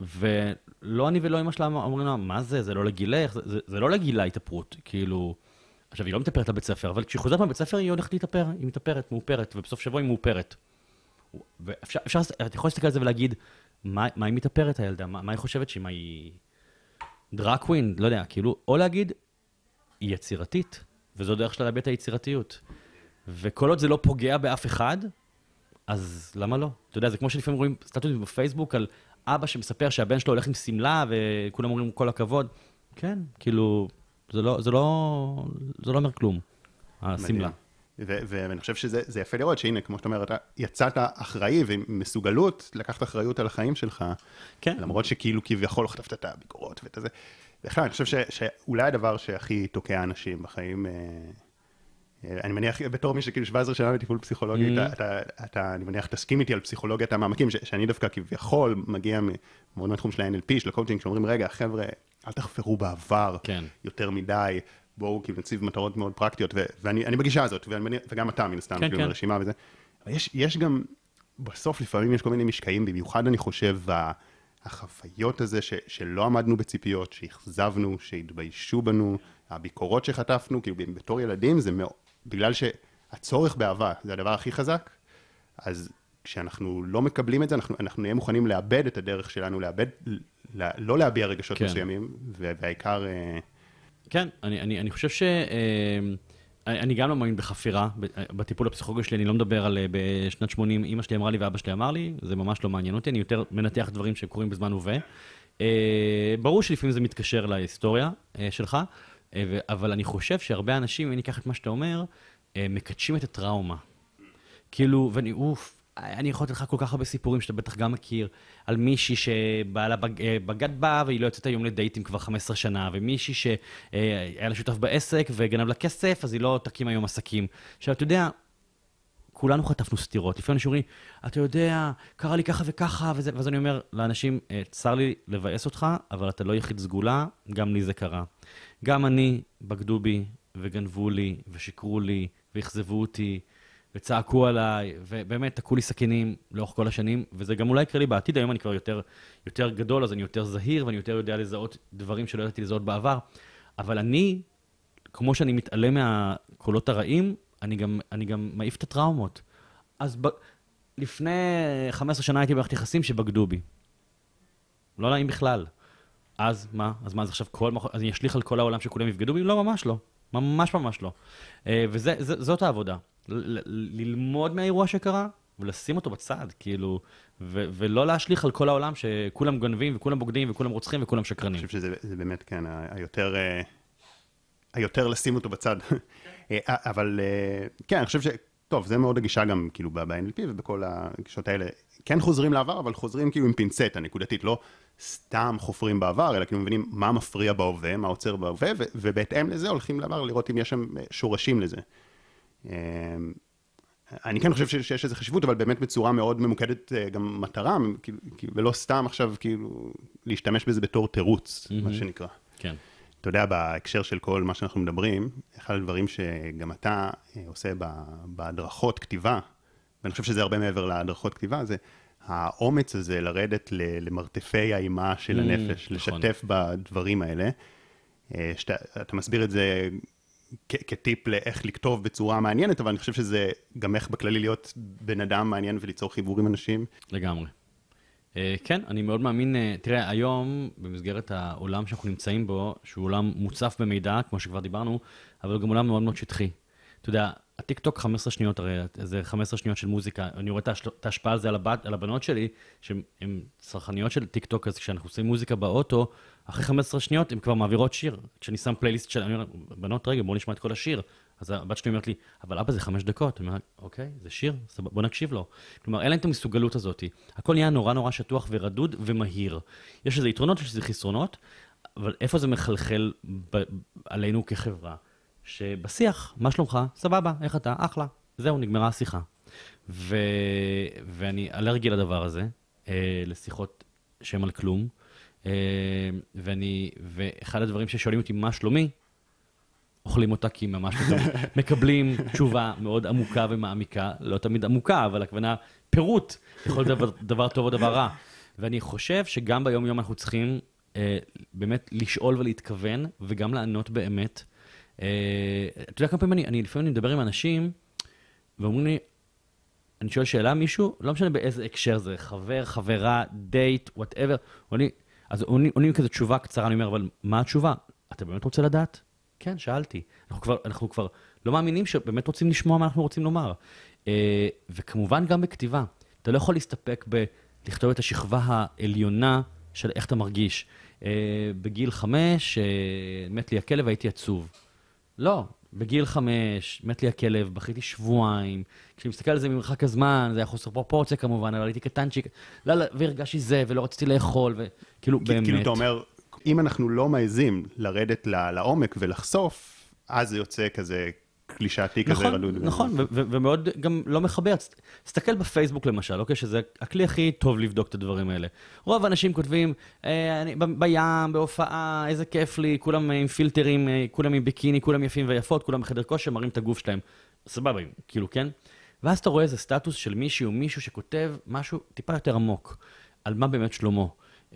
ולא אני ולא אמא שלה אומרים לה, מה זה, זה לא לגילך, זה, זה, זה לא לגילה התאפרות, כאילו... עכשיו, היא לא מתאפרת לבית ספר, אבל כשהיא חוזרת מהבית ספר היא הולכת להתאפר, היא מתאפרת, מאופרת, ובסוף שבוע היא מאופרת. ואפשר, אפשר, אתה יכול להסתכל על זה ולהגיד, מה, מה היא מתאפרת הילדה? מה, מה היא חושבת שהיא, מה היא... דראקווין, לא יודע, כאילו, או להגיד, היא יצירתית, וזו דרך שלה להביע את היצירתיות. וכל עוד זה לא פוגע באף אחד, אז למה לא? אתה יודע, זה כמו שלפעמים רואים סטטוסים בפייסבוק על אבא שמספר שהבן שלו הולך עם שמלה, וכולם אומרים כל הכבוד. כן, כאילו, זה לא, זה לא, זה לא אומר כלום, השמלה. ואני חושב שזה יפה לראות שהנה, כמו שאתה אומר, אתה יצאת אחראי ועם מסוגלות לקחת אחריות על החיים שלך. כן. למרות שכאילו כביכול חטפת את הביקורות ואת זה. בכלל, אני חושב שאולי הדבר שהכי תוקע אנשים בחיים, אה, אני מניח, בתור מי שכאילו 17 שנה בטיפול פסיכולוגי, mm-hmm. אתה, אתה, אתה, אני מניח, תסכים איתי על פסיכולוגיית המעמקים, ש, שאני דווקא כביכול מגיע מאוד מהתחום של ה-NLP, של הקואוצ'ינג, שאומרים, רגע, חבר'ה, אל תחפרו בעבר כן. יותר מדי, בואו כאילו נציב מטרות מאוד פרקטיות, ו- ואני בגישה הזאת, ואני, וגם אתה מן הסתם, כן, כאילו, כן. ברשימה וזה. יש, יש גם, בסוף לפעמים יש כל מיני משקעים, במיוחד אני חושב, החוויות הזה ש, שלא עמדנו בציפיות, שאכזבנו, שהתביישו בנו, הביקורות שחטפנו, כאילו בתור ילדים זה מאוד, בגלל שהצורך באהבה זה הדבר הכי חזק, אז כשאנחנו לא מקבלים את זה, אנחנו, אנחנו נהיה מוכנים לאבד את הדרך שלנו, לאבד, לא להביע רגשות כן. מסוימים, והעיקר... אה, כן, אני, אני, אני חושב ש... אה, אני גם לא מאמין בחפירה, בטיפול הפסיכולוגי שלי, אני לא מדבר על אה, בשנת 80, אימא שלי אמרה לי ואבא שלי אמר לי, זה ממש לא מעניין אותי, אני יותר מנתח דברים שקורים בזמן הווה. ברור שלפעמים זה מתקשר להיסטוריה שלך, אבל אני חושב שהרבה אנשים, אם אני אקח את מה שאתה אומר, מקדשים את הטראומה. כאילו, ואני, אוף, אני יכול לתת לך כל כך הרבה סיפורים שאתה בטח גם מכיר, על מישהי שבעלה אה, בגד בה והיא לא יוצאת היום לדייטים כבר 15 שנה, ומישהי שהיה לה שותף בעסק וגנב לה כסף, אז היא לא תקים היום עסקים. עכשיו, אתה יודע, כולנו חטפנו סטירות. לפעמים אנשים אומרים, אתה יודע, קרה לי ככה וככה, וזה, ואז אני אומר לאנשים, אה, צר לי לבאס אותך, אבל אתה לא יחיד סגולה, גם לי זה קרה. גם אני, בגדו בי, וגנבו לי, ושיקרו לי, ואכזבו אותי. וצעקו עליי, ובאמת תקעו לי סכינים לאורך כל השנים, וזה גם אולי יקרה לי בעתיד, היום אני כבר יותר, יותר גדול, אז אני יותר זהיר, ואני יותר יודע לזהות דברים שלא ידעתי לזהות בעבר. אבל אני, כמו שאני מתעלם מהקולות הרעים, אני גם, אני גם מעיף את הטראומות. אז ב... לפני 15 שנה הייתי במערכת יחסים שבגדו בי. לא נעים בכלל. אז מה? אז מה, אז עכשיו כל... אז אני אשליך על כל העולם שכולם יבגדו בי? לא, ממש לא. ממש ממש לא. אה, וזאת העבודה. ללמוד מהאירוע שקרה ולשים אותו בצד, כאילו, ולא להשליך על כל העולם שכולם גונבים וכולם בוגדים וכולם רוצחים וכולם שקרנים. אני חושב שזה באמת, כן, היותר, אה, היותר לשים אותו בצד. אה, אבל כן, אני חושב ש... טוב, זה מאוד הגישה גם, כאילו, ב-NLP ובכל הגישות האלה. כן חוזרים לעבר, אבל חוזרים כאילו עם פינצטה נקודתית, לא סתם חופרים בעבר, אלא כאילו מבינים מה מפריע בהווה, מה עוצר בהווה, ובהתאם לזה הולכים לעבר לראות אם יש שם שורשים לזה. אמ, אני כן חושב שיש איזו חשיבות, אבל באמת בצורה מאוד ממוקדת אה, גם מטרה, ולא סתם עכשיו כאילו להשתמש בזה בתור תירוץ, mm-hmm. מה שנקרא. כן. אתה יודע, בהקשר של כל מה שאנחנו מדברים, אחד הדברים שגם אתה אה, עושה בהדרכות כתיבה, ואני חושב שזה הרבה מעבר להדרכות כתיבה, זה האומץ הזה לרדת למרתפי האימה של mm, הנפש, נכון. לשתף בדברים האלה. שאתה מסביר את זה כטיפ לאיך לכתוב בצורה מעניינת, אבל אני חושב שזה גם איך בכללי להיות בן אדם מעניין וליצור חיבור עם אנשים. לגמרי. אה, כן, אני מאוד מאמין, אה, תראה, היום, במסגרת העולם שאנחנו נמצאים בו, שהוא עולם מוצף במידע, כמו שכבר דיברנו, אבל גם עולם מאוד מאוד שטחי. אתה יודע, הטיק-טוק 15 שניות, הרי זה 15 שניות של מוזיקה, אני רואה את ההשפעה על זה על, הבת, על הבנות שלי, שהן צרכניות של טיק-טוק, אז כשאנחנו עושים מוזיקה באוטו, אחרי 15 שניות הן כבר מעבירות שיר. כשאני שם פלייליסט של, אני אומר, בנות, רגע, בואו נשמע את כל השיר. אז הבת שלי אומרת לי, אבל אבא זה חמש דקות. אני אומר, אוקיי, זה שיר, בוא נקשיב לו. כלומר, אין להם את המסוגלות הזאת. הכל נהיה נורא נורא שטוח ורדוד ומהיר. יש איזה יתרונות, יש איזה חסרונות, אבל איפה זה מחלחל ב- עלינו כחברה? שבשיח, מה שלומך? סבבה, איך אתה? אחלה. זהו, נגמרה השיחה. ו... ואני אלרגי לדבר הזה, אה, לשיחות שהן על כלום. אה, ואני, ואחד הדברים ששואלים אותי מה שלומי, אוכלים אותה כי ממש פתאום מקבלים תשובה מאוד עמוקה ומעמיקה, לא תמיד עמוקה, אבל הכוונה פירוט, יכול להיות דבר, דבר טוב או דבר רע. ואני חושב שגם ביום-יום אנחנו צריכים אה, באמת לשאול ולהתכוון, וגם לענות באמת. אה, אתה יודע כמה פעמים אני, אני לפעמים מדבר עם אנשים, ואומרים לי, אני שואל שאלה מישהו, לא משנה באיזה הקשר זה, חבר, חברה, דייט, whatever, אז עונים, כזה תשובה קצרה, אני אומר, אבל מה התשובה? אתה באמת רוצה לדעת? כן, שאלתי. אנחנו כבר, אנחנו כבר לא מאמינים שבאמת רוצים לשמוע מה אנחנו רוצים לומר. אה, וכמובן גם בכתיבה. אתה לא יכול להסתפק בלכתוב את השכבה העליונה של איך אתה מרגיש. אה, בגיל חמש, מת לי הכלב, הייתי עצוב. לא, בגיל חמש, מת לי הכלב, בכיתי שבועיים. כשאני מסתכל על זה ממרחק הזמן, זה היה חוסר פרופורציה כמובן, אבל הייתי קטנצ'יק, לא, לא, והרגשתי זה, ולא רציתי לאכול, וכאילו, באמת. כאילו, אתה אומר, אם אנחנו לא מעזים לרדת לעומק ולחשוף, אז זה יוצא כזה קלישאתי נכון, כזה רדוד. נכון, ומאוד גם לא מחבר. תסתכל בפייסבוק למשל, אוקיי? שזה הכלי הכי טוב לבדוק את הדברים האלה. רוב האנשים כותבים, אה, אני, בים, בהופעה, איזה כיף לי, כולם עם פילטרים, אה, כולם עם ביקיני, כולם יפים ויפות, כולם בחדר כושר, מראים את הגוף שלהם. סבבה, כאילו, כן? ואז אתה רואה איזה סטטוס של מישהי או מישהו שכותב משהו טיפה יותר עמוק, על מה באמת שלמה.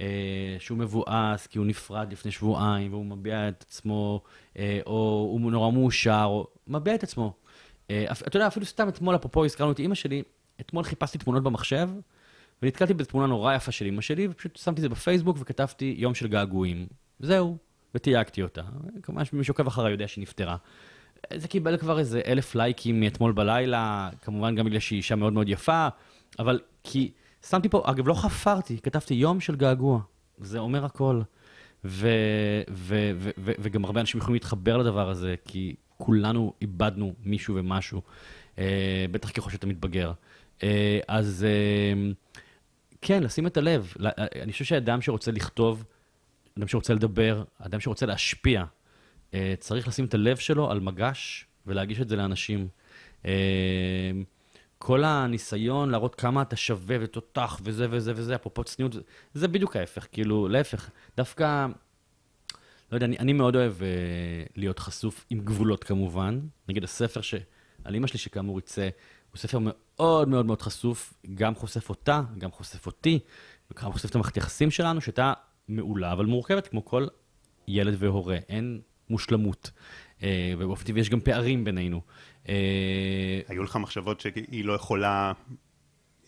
אה, שהוא מבואס כי הוא נפרד לפני שבועיים, והוא מביע את עצמו, אה, או הוא נורא מאושר, או מביע את עצמו. אה, אתה יודע, אפילו סתם אתמול, אפרופו הזכרנו את אימא שלי, אתמול חיפשתי תמונות במחשב, ונתקלתי בתמונה נורא יפה של אימא שלי, ופשוט שמתי את זה בפייסבוק וכתבתי יום של געגועים. זהו, ותייגתי אותה. כמובן שמי שעוקב אחריי יודע שהיא נפטרה. זה קיבל כבר איזה אלף לייקים מאתמול בלילה, כמובן גם בגלל שהיא אישה מאוד מאוד יפה, אבל כי שמתי פה, אגב, לא חפרתי, כתבתי יום של געגוע. זה אומר הכל. ו, ו, ו, ו, וגם הרבה אנשים יכולים להתחבר לדבר הזה, כי כולנו איבדנו מישהו ומשהו, אה, בטח ככל שאתה מתבגר. אה, אז אה, כן, לשים את הלב. אני חושב שאדם שרוצה לכתוב, אדם שרוצה לדבר, אדם שרוצה להשפיע, אה, צריך לשים את הלב שלו על מגש ולהגיש את זה לאנשים. אה, כל הניסיון להראות כמה אתה שווה ותותח וזה וזה וזה, אפרופו צניעות, זה בדיוק ההפך, כאילו, להפך. דווקא, לא יודע, אני, אני מאוד אוהב uh, להיות חשוף עם גבולות כמובן. נגיד הספר ש... על אימא שלי, שכאמור יצא, הוא ספר מאוד מאוד מאוד חשוף, גם חושף אותה, גם חושף אותי, וגם חושף את המערכת היחסים שלנו, שהייתה מעולה, אבל מורכבת כמו כל ילד והורה, אין מושלמות. Uh, ובאופן טבעי יש גם פערים בינינו. אה, היו לך מחשבות שהיא לא יכולה...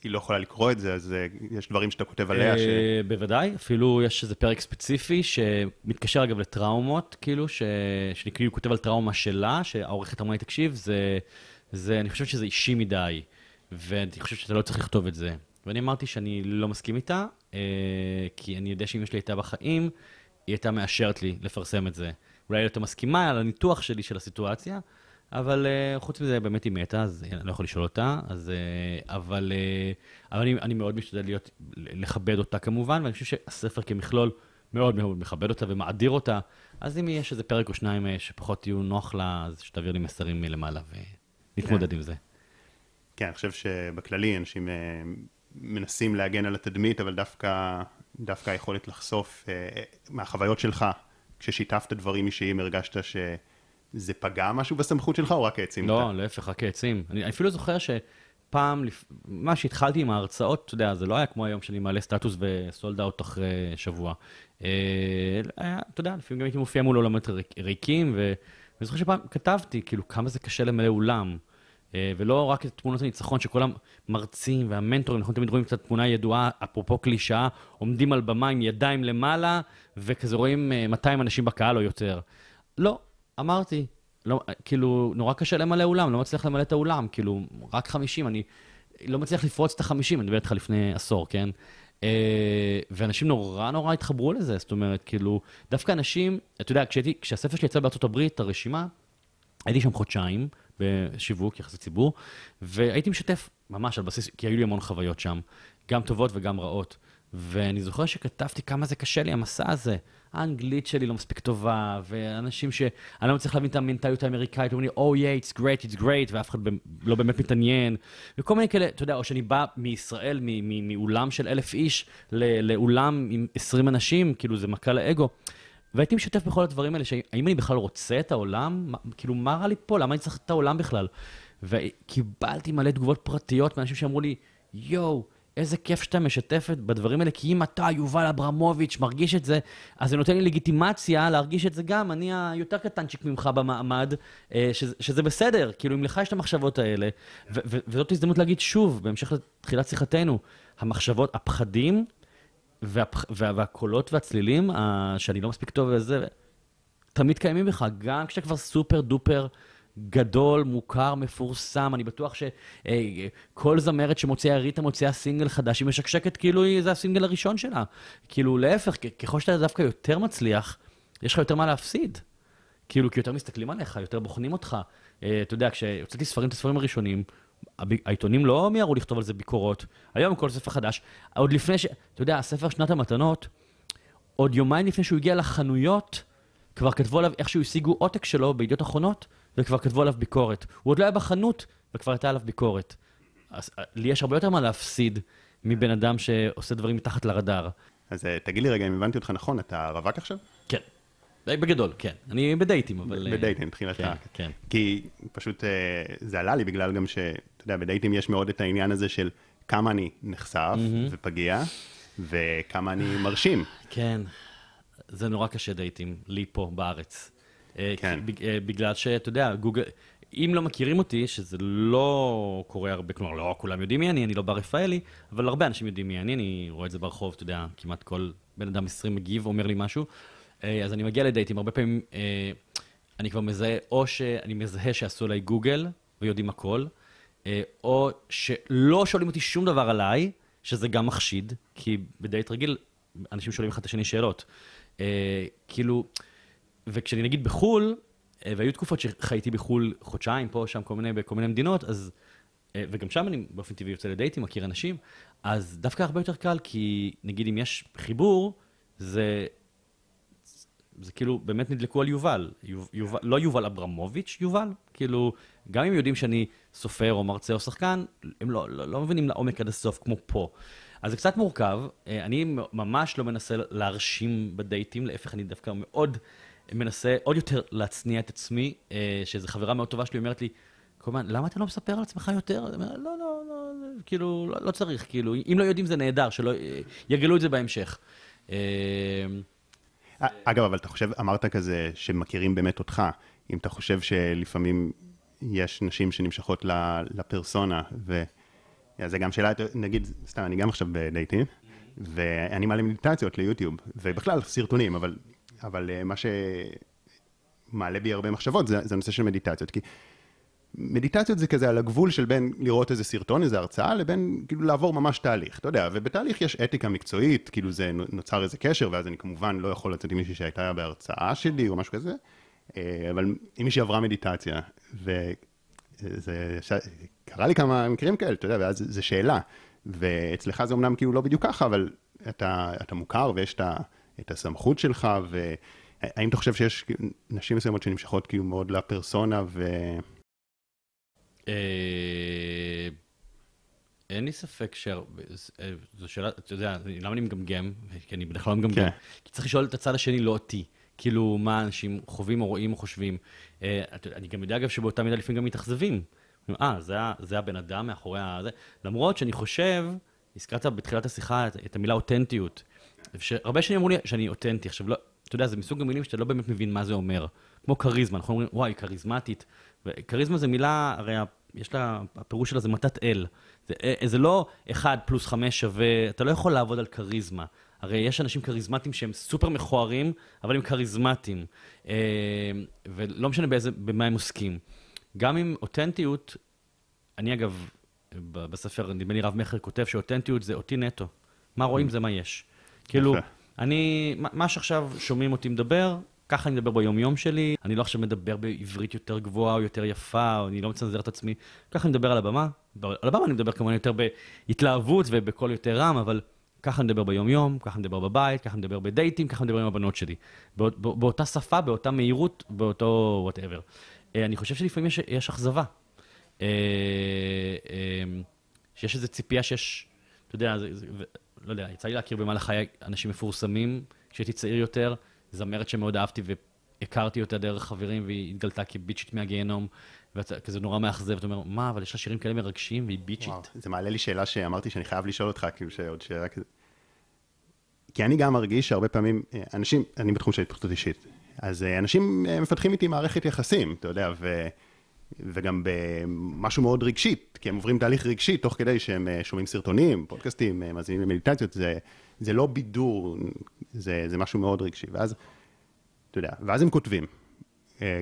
היא לא יכולה לקרוא את זה, אז אה, יש דברים שאתה כותב עליה ש... אה, בוודאי, אפילו יש איזה פרק ספציפי שמתקשר אגב לטראומות, כאילו, שאני כאילו כותב על טראומה שלה, שהעורכת אמרה לי, תקשיב, זה, זה, אני חושב שזה אישי מדי, ואני חושב שאתה לא צריך לכתוב את זה. ואני אמרתי שאני לא מסכים איתה, כי אני יודע שאם יש לי הייתה בחיים, היא הייתה מאשרת לי לפרסם את זה. אולי היא לא מסכימה על הניתוח שלי של הסיטואציה, אבל uh, חוץ מזה, באמת היא מתה, אז אני לא יכול לשאול אותה, אז, uh, אבל, uh, אבל אני, אני מאוד משתדל להיות, לכבד אותה כמובן, ואני חושב שהספר כמכלול מאוד מאוד מכבד אותה ומאדיר אותה, אז אם יש איזה פרק או שניים שפחות יהיו נוח לה, אז שתעביר לי מסרים מלמעלה ונתמודד כן. עם זה. כן, אני חושב שבכללי אנשים מנסים להגן על התדמית, אבל דווקא, דווקא היכולת לחשוף מהחוויות שלך, כששיתפת דברים אישיים, הרגשת ש... זה פגע משהו בסמכות שלך או רק העצים לא, להפך, רק העצים. אני אפילו זוכר שפעם, מה שהתחלתי עם ההרצאות, אתה יודע, זה לא היה כמו היום שאני מעלה סטטוס וסולד אאוט אחרי שבוע. אה, היה, אתה יודע, לפעמים גם הייתי מופיע מול עולמות ריקים, ואני זוכר שפעם כתבתי, כאילו, כמה זה קשה למלא אולם. אה, ולא רק את תמונות הניצחון שכל המרצים והמנטורים, אנחנו תמיד רואים קצת תמונה ידועה, אפרופו קלישאה, עומדים על במה עם ידיים למעלה, וכזה רואים 200 אה, אנשים בקהל או יותר. לא, אמרתי, לא, כאילו, נורא קשה למלא אולם, לא מצליח למלא את האולם, כאילו, רק 50, אני לא מצליח לפרוץ את ה-50, אני מדבר איתך לפני עשור, כן? אה, ואנשים נורא נורא התחברו לזה, זאת אומרת, כאילו, דווקא אנשים, אתה יודע, כשהספר שלי יצא בארצות הברית, הרשימה, הייתי שם חודשיים בשיווק, יחסי ציבור, והייתי משתף ממש על בסיס, כי היו לי המון חוויות שם, גם טובות וגם רעות. ואני זוכר שכתבתי כמה זה קשה לי, המסע הזה. האנגלית שלי לא מספיק טובה, ואנשים שאני לא מצליח להבין את המנטליות האמריקאית, אומרים לי, Oh yeah, it's great, it's great, ואף אחד לא באמת מתעניין, וכל מיני כאלה, אתה יודע, או שאני בא מישראל, מאולם של אלף איש, לאולם עם עשרים אנשים, כאילו זה מכה לאגו. והייתי משתף בכל הדברים האלה, שהאם אני בכלל רוצה את העולם? כאילו, מה רע לי פה? למה אני צריך את העולם בכלל? וקיבלתי מלא תגובות פרטיות מאנשים שאמרו לי, יואו, איזה כיף שאתה משתף בדברים האלה, כי אם אתה, יובל אברמוביץ', מרגיש את זה, אז זה נותן לי לגיטימציה להרגיש את זה גם, אני היותר קטנצ'יק ממך במעמד, אה, שזה, שזה בסדר, כאילו, אם לך יש את המחשבות האלה, וזאת הזדמנות להגיד שוב, בהמשך לתחילת שיחתנו, המחשבות, הפחדים, וה, והקולות והצלילים, שאני לא מספיק טוב וזה, תמיד קיימים בך, גם כשאתה כבר סופר דופר גדול, מוכר, מפורסם. אני בטוח שכל זמרת שמוציאה, ריטה מוציאה סינגל חדש, היא משקשקת כאילו זה הסינגל הראשון שלה. כאילו, להפך, ככל שאתה דווקא יותר מצליח, יש לך יותר מה להפסיד. כאילו, כי יותר מסתכלים עליך, יותר בוחנים אותך. אה, אתה יודע, כשהוצאתי ספרים, את הספרים הראשונים, העיתונים לא מיהרו לכתוב על זה ביקורות. היום כל ספר חדש, עוד לפני ש... אתה יודע, הספר שנת המתנות, עוד יומיים לפני שהוא הגיע לחנויות, כבר כתבו עליו איכשהו השיגו עותק שלו בידיעות אחרונות, וכבר כתבו עליו ביקורת. הוא עוד לא היה בחנות, וכבר הייתה עליו ביקורת. אז אה, לי יש הרבה יותר מה להפסיד מבן אדם שעושה דברים מתחת לרדאר. אז אה, תגיד לי רגע, אם הבנתי אותך נכון, אתה רווק עכשיו? כן. בגדול, כן. אני בדייטים, אבל... אה, בדייטים, מבחינתך. כן, כן. כי פשוט זה עלה לי בגלל גם ש... אתה יודע, בדייטים יש מאוד את העניין הזה של כמה אני נחשף ופגיע, וכמה אני מרשים. כן. זה נורא קשה דייטים, לי פה בארץ. אה, כן. אה, בגלל שאתה יודע, גוגל, אם לא מכירים אותי, שזה לא קורה הרבה, כלומר, לא כולם יודעים מי אני, אני לא בר רפאלי, אבל הרבה אנשים יודעים מי אני, אני רואה את זה ברחוב, אתה יודע, כמעט כל בן אדם 20 מגיב, אומר לי משהו. אה, אז אני מגיע לדייטים, הרבה פעמים אני כבר מזהה, או שאני מזהה שעשו עליי גוגל ויודעים הכל, או שלא שואלים אותי שום דבר עליי, שזה גם מחשיד, כי בדייט רגיל, אנשים שואלים אחד את השני שאלות. כאילו... וכשאני נגיד בחו"ל, אה, והיו תקופות שחייתי בחו"ל חודשיים, פה, שם, כל מיני, בכל מיני מדינות, אז, אה, וגם שם אני באופן טבעי יוצא לדייטים, מכיר אנשים, אז דווקא הרבה יותר קל, כי נגיד אם יש חיבור, זה, זה כאילו, באמת נדלקו על יובל. יובל לא יובל אברמוביץ', יובל. כאילו, גם אם יודעים שאני סופר או מרצה או שחקן, הם לא, לא, לא מבינים לעומק עד הסוף כמו פה. אז זה קצת מורכב. אה, אני ממש לא מנסה להרשים בדייטים, להפך, אני דווקא מאוד מנסה עוד יותר להצניע את עצמי, אה, שזו חברה מאוד טובה שלי אומרת לי, כל הזמן, למה אתה לא מספר על עצמך יותר? אני אומר, לא, לא, לא, כאילו, לא, לא צריך, כאילו, אם לא יודעים זה נהדר, שלא, אה, יגלו את זה בהמשך. אה, אגב, אבל אתה חושב, אמרת כזה שמכירים באמת אותך, אם אתה חושב שלפעמים יש נשים שנמשכות לפרסונה, וזה גם שאלה, נגיד, סתם, אני גם עכשיו בדייטים, ואני מעלה מדיטציות ליוטיוב, ובכלל סרטונים, אבל אבל uh, מה שמעלה בי הרבה מחשבות זה, זה הנושא של מדיטציות, כי מדיטציות זה כזה על הגבול של בין לראות איזה סרטון, איזה הרצאה, לבין כאילו לעבור ממש תהליך, אתה יודע, ובתהליך יש אתיקה מקצועית, כאילו זה נוצר איזה קשר, ואז אני כמובן לא יכול לצאת עם מישהי שהייתה בהרצאה שלי או משהו כזה, אה, אבל אם מישהי עברה מדיטציה, וזה קרה לי כמה מקרים כאלה, אתה יודע, ואז זו שאלה, ואצלך זה אמנם כאילו לא בדיוק ככה, אבל אתה, אתה מוכר ויש את. את הסמכות שלך, והאם אתה חושב שיש נשים מסוימות שנמשכות כאילו מאוד לפרסונה ו... אה, אין לי ספק ש... זו שאלה, אתה יודע, למה אני מגמגם? כי אני בדרך כלל לא מגמגם. כן. כי צריך לשאול את הצד השני, לא אותי. כאילו, מה אנשים חווים או רואים או חושבים. אה, אני גם יודע, אגב, שבאותה מידה לפעמים גם מתאכזבים. אה, זה הבן אדם מאחורי ה... למרות שאני חושב, הזכרת בתחילת השיחה את המילה אותנטיות. הרבה שנים אמרו לי שאני אותנטי. עכשיו, לא, אתה יודע, זה מסוג המילים שאתה לא באמת מבין מה זה אומר. כמו כריזמה, אנחנו אומרים, וואי, כריזמטית. וכריזמה זה מילה, הרי יש לה, הפירוש שלה זה מתת אל. זה, אה, זה לא אחד פלוס חמש שווה, אתה לא יכול לעבוד על כריזמה. הרי יש אנשים כריזמטיים שהם סופר מכוערים, אבל הם כריזמטיים. אה, ולא משנה באיזה, במה הם עוסקים. גם עם אותנטיות, אני אגב, בספר, נדמה לי רב מכר כותב שאותנטיות זה אותי נטו. מה רואים זה מה יש. כאילו, אני, מה שעכשיו שומעים אותי מדבר, ככה אני מדבר ביום-יום שלי, אני לא עכשיו מדבר בעברית יותר גבוהה או יותר יפה, או אני לא מצנזר את עצמי, ככה אני מדבר על הבמה. על הבמה אני מדבר כמובן יותר בהתלהבות ובקול יותר רם, אבל ככה נדבר ביום-יום, ככה נדבר בבית, ככה נדבר בדייטים, ככה נדבר עם הבנות שלי. בא, בא, באותה שפה, באותה מהירות, באותו whatever. אני חושב שלפעמים יש, יש אכזבה. אה, אה, שיש איזו ציפייה שיש, אתה יודע, זה, זה, לא יודע, יצא לי להכיר במהלך חיי אנשים מפורסמים, כשהייתי צעיר יותר, זמרת שמאוד אהבתי והכרתי אותה דרך חברים, והיא התגלתה כביצ'ית מהגיהנום, וכזה נורא מאכזב, אתה אומר, מה, אבל יש לה שירים כאלה מרגשים והיא ביצ'ית. וואו, זה מעלה לי שאלה שאמרתי שאני חייב לשאול אותך, כאילו שעוד שאלה כזה. כי אני גם מרגיש שהרבה פעמים, אה, אנשים, אני בתחום של התפתחות אישית, אז אה, אנשים אה, מפתחים איתי מערכת יחסים, אתה יודע, ו... וגם במשהו מאוד רגשית, כי הם עוברים תהליך רגשי תוך כדי שהם שומעים סרטונים, פודקאסטים, מאזינים למדיטציות, זה, זה לא בידור, זה, זה משהו מאוד רגשי. ואז, אתה יודע, ואז הם כותבים.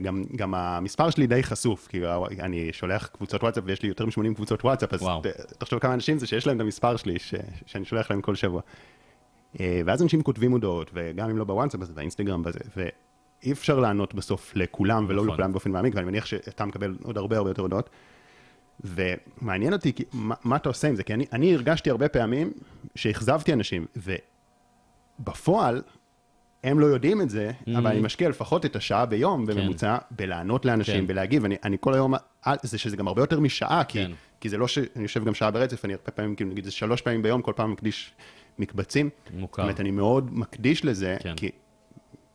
גם, גם המספר שלי די חשוף, כי אני שולח קבוצות וואטסאפ ויש לי יותר מ-80 קבוצות וואטסאפ, אז וואו. תחשוב כמה אנשים זה שיש להם את המספר שלי, ש, שאני שולח להם כל שבוע. ואז אנשים כותבים הודעות, וגם אם לא בוואטסאפ, אז באינסטגרם, בזה, אי אפשר לענות בסוף לכולם ולא נכון. לכולם באופן מעמיק, ואני מניח שאתה מקבל עוד הרבה הרבה יותר הודעות. ומעניין אותי מה, מה אתה עושה עם זה, כי אני, אני הרגשתי הרבה פעמים שאכזבתי אנשים, ובפועל, הם לא יודעים את זה, mm-hmm. אבל אני משקיע לפחות את השעה ביום כן. בממוצע כן. בלענות לאנשים, כן. בלהגיב, אני, אני כל היום, זה שזה גם הרבה יותר משעה, כי, כן. כי זה לא שאני יושב גם שעה ברצף, אני הרבה פעמים, כאילו נגיד זה שלוש פעמים ביום, כל פעם מקדיש מקבצים. מוכר. זאת אומרת, אני מאוד מקדיש לזה, כן. כי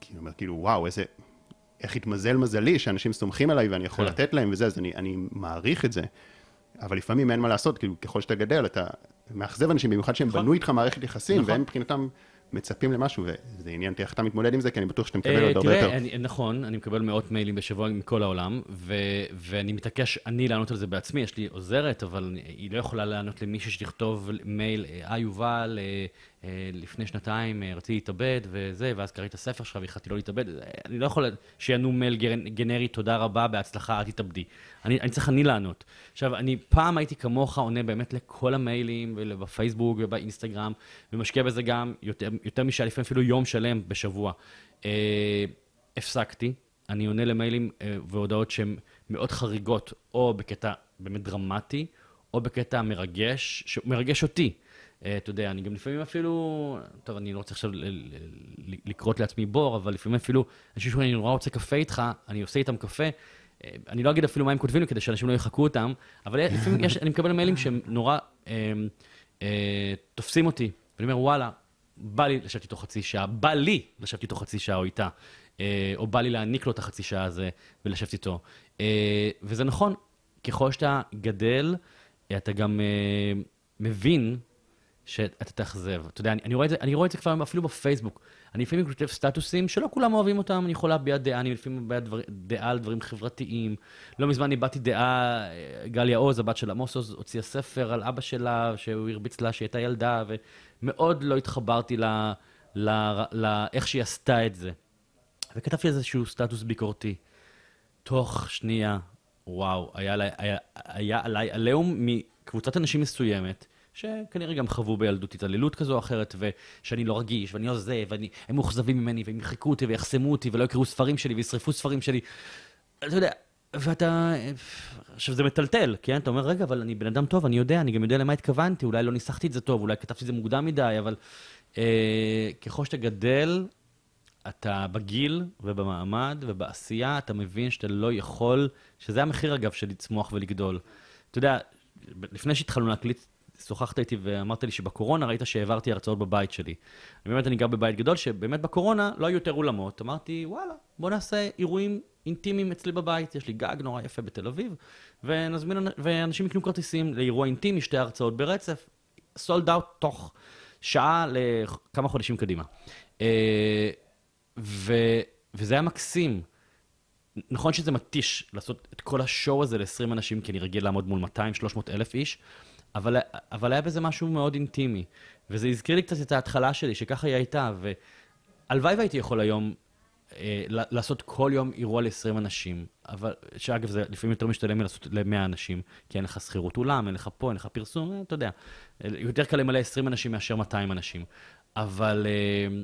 כי אני אומר, כאילו, וואו, איזה, איך התמזל מזלי שאנשים סומכים עליי ואני יכול כן. לתת להם וזה, אז אני, אני מעריך את זה. אבל לפעמים אין מה לעשות, כאילו, ככל שאתה גדל, אתה מאכזב אנשים, במיוחד שהם נכון. בנו איתך מערכת יחסים, נכון. והם מבחינתם מצפים למשהו, וזה עניין אותי איך אתה מתמודד עם זה, כי אני בטוח שאתה מקבל אה, עוד הרבה יותר. תראה, נכון, אני מקבל מאות מיילים בשבוע מכל העולם, ואני מתעקש, אני לענות על זה בעצמי, יש לי עוזרת, אבל היא לא יכולה לענות למישהו שתכתוב מייל, אה יובל, אה, לפני שנתיים אה, רציתי להתאבד וזה, ואז קראתי את הספר שלך והחלטתי לא להתאבד. אני לא יכול שיענו מייל גנרי, תודה רבה, בהצלחה, אל תתאבדי. אני, אני צריך אני לענות. עכשיו, אני פעם הייתי כמוך עונה באמת לכל המיילים, ובפייסבוק ובאינסטגרם, ומשקיע בזה גם יותר, יותר משעה, לפעמים אפילו יום שלם בשבוע. אה, הפסקתי, אני עונה למיילים אה, והודעות שהן מאוד חריגות, או בקטע באמת דרמטי, או בקטע מרגש, שמרגש אותי. אה, אתה יודע, אני גם לפעמים אפילו, טוב, אני לא רוצה עכשיו לקרות לעצמי בור, אבל לפעמים אפילו, אנשים שאומרים, אני נורא רוצה קפה איתך, אני עושה איתם קפה, אה, אני לא אגיד אפילו מה הם כותבים לי כדי שאנשים לא יחקו אותם, אבל לפעמים יש, אני מקבל מיילים שהם נורא אה, אה, תופסים אותי, ואני אומר, וואלה, בא לי לשבת איתו חצי שעה, בא לי לשבת איתו חצי שעה או איתה, אה, או בא לי להעניק לו את החצי שעה הזה ולשבת איתו. אה, וזה נכון, ככל שאתה גדל, אתה גם אה, מבין שאתה תאכזב. אתה יודע, אני, אני, רואה את זה, אני רואה את זה כבר אפילו בפייסבוק. אני לפעמים כותב סטטוסים שלא כולם אוהבים אותם, אני יכול להביע דעה, אני לפעמים מביע דבר, דעה על דברים חברתיים. לא מזמן איבדתי דעה, גליה עוז, הבת של עמוס עוז, הוציאה ספר על אבא שלה, שהוא הרביץ לה שהיא הייתה ילדה, ומאוד לא התחברתי לאיך שהיא עשתה את זה. וכתבתי איזשהו סטטוס ביקורתי. תוך שנייה, וואו, היה עליי עליהום מקבוצת אנשים מסוימת, שכנראה גם חוו בילדות התעללות כזו או אחרת, ושאני לא רגיש, ואני לא זה, והם מאוכזבים ממני, והם יחקו אותי ויחסמו אותי, ולא יקראו ספרים שלי, וישרפו ספרים שלי. אתה יודע, ואתה... עכשיו, זה מטלטל, כן? אתה אומר, רגע, אבל אני בן אדם טוב, אני יודע, אני גם יודע למה התכוונתי, אולי לא ניסחתי את זה טוב, אולי כתבתי את זה מוקדם מדי, אבל אה, ככל שאתה גדל, אתה בגיל ובמעמד ובעשייה, אתה מבין שאתה לא יכול, שזה המחיר, אגב, של לצמוח ולגדול. אתה יודע, לפני שהתחלנו להקליט שוחחת איתי ואמרת לי שבקורונה ראית שהעברתי הרצאות בבית שלי. באמת אני גר בבית גדול, שבאמת בקורונה לא היו יותר אולמות. אמרתי, וואלה, בוא נעשה אירועים אינטימיים אצלי בבית, יש לי גג נורא יפה בתל אביב, ונזמין, ואנשים יקנו כרטיסים לאירוע אינטימי, שתי הרצאות ברצף, סולד אאוט תוך שעה לכמה חודשים קדימה. אה, ו, וזה היה מקסים. נכון שזה מתיש לעשות את כל השואו הזה ל-20 אנשים, כי אני רגיל לעמוד מול 200-300 אלף איש, אבל, אבל היה בזה משהו מאוד אינטימי. וזה הזכיר לי קצת את ההתחלה שלי, שככה היא הייתה, והלוואי והייתי יכול היום אה, לעשות כל יום אירוע ל-20 אנשים, אבל, שאגב, זה לפעמים יותר משתלם מלעשות ל-100 אנשים, כי אין לך שכירות אולם, אין לך פה, אין לך פרסום, אה, אתה יודע. יותר קל למלא 20 אנשים מאשר 200 אנשים. אבל, אה,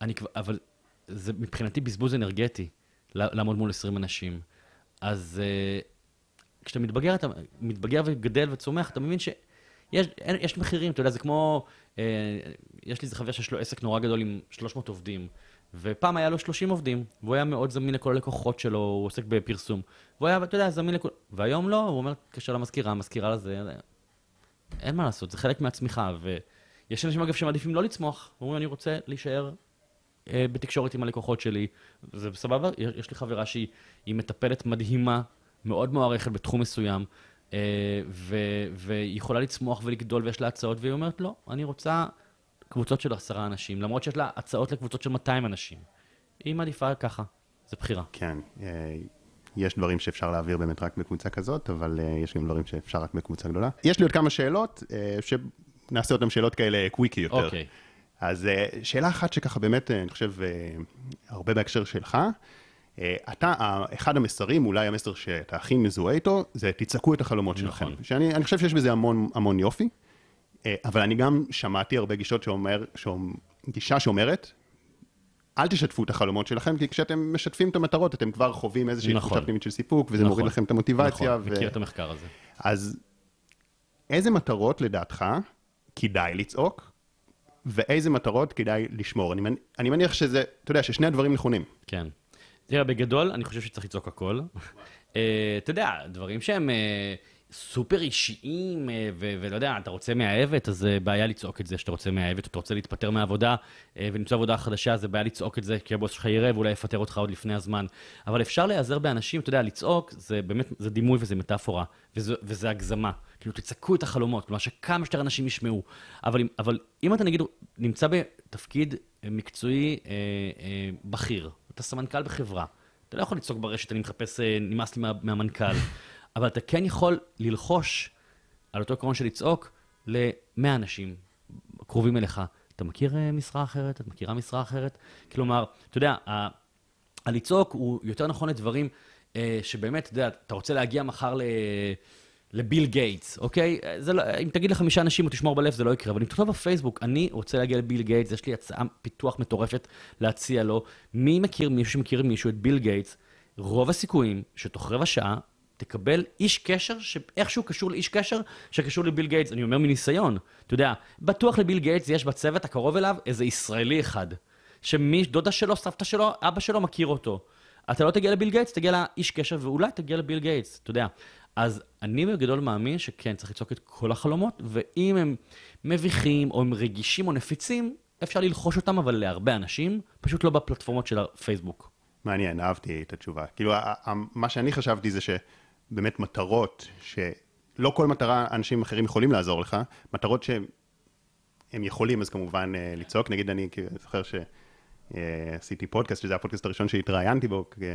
אני, אבל זה מבחינתי בזבוז אנרגטי, לעמוד מול 20 אנשים. אז... אה, כשאתה מתבגר, אתה מתבגר וגדל וצומח, אתה מבין יש, אין, יש מחירים, אתה יודע, זה כמו, אה, יש לי איזה חבר שיש לו עסק נורא גדול עם 300 עובדים, ופעם היה לו 30 עובדים, והוא היה מאוד זמין לכל הלקוחות שלו, הוא עוסק בפרסום. והוא היה, אתה יודע, זמין לכל... והיום לא, הוא אומר, התקשר למזכירה, המזכירה לזה, אין מה לעשות, זה חלק מהצמיחה, ויש אנשים, אגב, שמעדיפים לא לצמוח, אומרים, אני רוצה להישאר אה, בתקשורת עם הלקוחות שלי, זה סבבה, יש לי חברה שהיא מטפלת מדהימה, מאוד מוערכת בתחום מסוים, אה, ו- והיא יכולה לצמוח ולגדול ויש לה הצעות, והיא אומרת, לא, אני רוצה קבוצות של עשרה אנשים, למרות שיש לה הצעות לקבוצות של 200 אנשים. היא מעדיפה ככה, זה בחירה. כן, אה, יש דברים שאפשר להעביר באמת רק בקבוצה כזאת, אבל אה, יש גם דברים שאפשר רק בקבוצה גדולה. יש לי עוד כמה שאלות, שנעשה אותן שאלות כאלה קוויקי יותר. אוקיי. Okay. אז שאלה אחת שככה באמת, אני חושב, הרבה בהקשר שלך, אתה, אחד המסרים, אולי המסר שאתה הכי מזוהה איתו, זה תצעקו את החלומות נכון. שלכם. שאני חושב שיש בזה המון, המון יופי, אבל אני גם שמעתי הרבה גישות שאומר, שאומר, גישה שאומרת, אל תשתפו את החלומות שלכם, כי כשאתם משתפים את המטרות, אתם כבר חווים איזושהי נכון. תחושה פנימית של סיפוק, וזה נכון. מוריד לכם את המוטיבציה. נכון, מכיר את המחקר הזה. אז איזה מטרות לדעתך כדאי לצעוק, ואיזה מטרות כדאי לשמור? אני, מנ- אני מניח שזה, אתה יודע, ששני הדברים נכונים. כן. תראה, בגדול, אני חושב שצריך לצעוק הכל. אה, אתה יודע, דברים שהם אה, סופר אישיים, אה, ולא יודע, אתה רוצה מאהבת, אז בעיה לצעוק את זה שאתה רוצה מאהבת, אתה רוצה להתפטר מהעבודה ולמצוא עבודה חדשה, זה בעיה לצעוק את זה, כי הבוס שלך יראה ואולי יפטר אותך עוד לפני הזמן. אבל אפשר להיעזר באנשים, אתה יודע, לצעוק, זה באמת, זה דימוי וזה מטאפורה, וזה, הגזמה. כאילו, תצעקו את החלומות, כלומר שכמה שיותר אנשים ישמעו. אבל, אם- אתה נגיד נמצא בתפקיד מקצועי בכיר, אתה סמנכ"ל בחברה, אתה לא יכול לצעוק ברשת, אני מחפש, אה, נמאס לי מה, מהמנכ"ל, אבל אתה כן יכול ללחוש על אותו עקרון של לצעוק ל-100 אנשים קרובים אליך. אתה מכיר אה, משרה אחרת? את מכירה משרה אחרת? כלומר, אתה יודע, הלצעוק הוא יותר נכון לדברים אה, שבאמת, אתה יודע, אתה רוצה להגיע מחר ל... לביל גייטס, אוקיי? זה לא, אם תגיד לחמישה אנשים או תשמור בלב, זה לא יקרה. אבל אם תכתוב בפייסבוק, אני רוצה להגיע לביל גייטס, יש לי הצעה פיתוח מטורפת להציע לו. מי מכיר מישהו שמכיר מישהו את ביל גייטס? רוב הסיכויים שתוך רבע שעה תקבל איש קשר שאיכשהו קשור לאיש קשר שקשור לביל גייטס. אני אומר מניסיון, אתה יודע, בטוח לביל גייטס יש בצוות הקרוב אליו איזה ישראלי אחד, שמי, דודה שלו, סבתא שלו, אבא שלו מכיר אותו. אתה לא תגיע לביל גייטס, תגיע לאיש קשר, ואולי תגיע לביל גייטס, אתה יודע. אז אני בגדול מאמין שכן, צריך לצעוק את כל החלומות, ואם הם מביכים, או הם רגישים או נפיצים, אפשר ללחוש אותם, אבל להרבה אנשים, פשוט לא בפלטפורמות של הפייסבוק. מעניין, אהבתי את התשובה. כאילו, מה שאני חשבתי זה שבאמת מטרות, שלא כל מטרה אנשים אחרים יכולים לעזור לך, מטרות שהם הם יכולים, אז כמובן אה, לצעוק. נגיד, אני זוכר שעשיתי פודקאסט, שזה הפודקאסט הראשון שהתראיינתי בו, אה,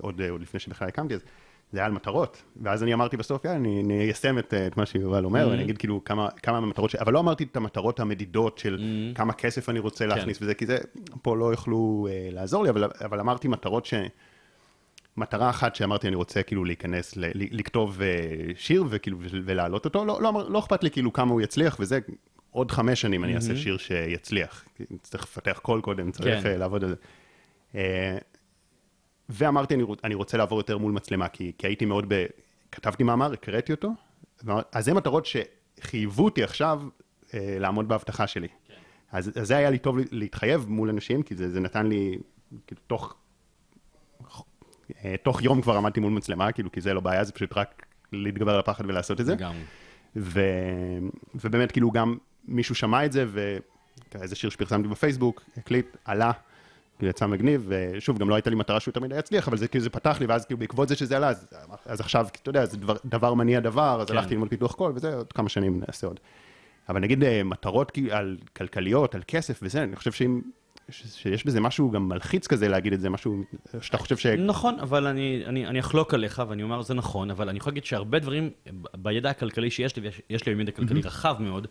עוד אה, עוד לפני שבכלל הקמתי, אז זה היה על מטרות. ואז אני אמרתי בסוף, יאללה, אני אני איישם את אה, את מה שיובל אומר, ואני אגיד כאילו כמה כמה מהמטרות, ש- אבל לא אמרתי את המטרות המדידות של כמה כסף אני רוצה להכניס וזה, כי זה, פה לא יוכלו אה, לעזור לי, אבל, אבל אמרתי מטרות ש... מטרה אחת שאמרתי, אני רוצה כאילו להיכנס, ל- ל- לכתוב אה, שיר וכאילו, ולהעלות אותו, לא, לא, אמר- לא אכפת לי כאילו כמה הוא יצליח, וזה, עוד חמש שנים אני אעשה שיר שיצליח. צריך לפתח קול קודם, צריך כן. אה, לעבוד על זה. ואמרתי, אני, אני רוצה לעבור יותר מול מצלמה, כי, כי הייתי מאוד ב... כתבתי מאמר, הקראתי אותו, אז זה מטרות שחייבו אותי עכשיו אה, לעמוד בהבטחה שלי. אז, אז זה היה לי טוב להתחייב מול אנשים, כי זה, זה נתן לי, כאילו, תוך אה, תוך יום כבר עמדתי מול מצלמה, כאילו, כי זה לא בעיה, זה פשוט רק להתגבר על הפחד ולעשות את זה. לגמרי. ו... ובאמת, כאילו, גם מישהו שמע את זה, ואיזה שיר שפרסמתי בפייסבוק, הקליט, עלה, כאילו, יצא מגניב, ושוב, גם לא הייתה לי מטרה שהוא תמיד יצליח, אבל זה כאילו, זה פתח לי, ואז כאילו, בעקבות זה שזה עלה, אז, אז עכשיו, אתה יודע, זה דבר, דבר מניע דבר, אז כן. הלכתי ללמוד פיתוח קול, וזה, עוד כמה שנים נעשה עוד. אבל נגיד אה, מטרות כאילו, על כלכליות, על כסף וזה, אני חושב שאם... שיש בזה משהו גם מלחיץ כזה להגיד את זה, משהו שאתה חושב ש... נכון, אבל אני, אני, אני אחלוק עליך, ואני אומר, זה נכון, אבל אני יכול להגיד שהרבה דברים בידע הכלכלי שיש לי, ויש יש לי ידע כלכלי רחב מאוד,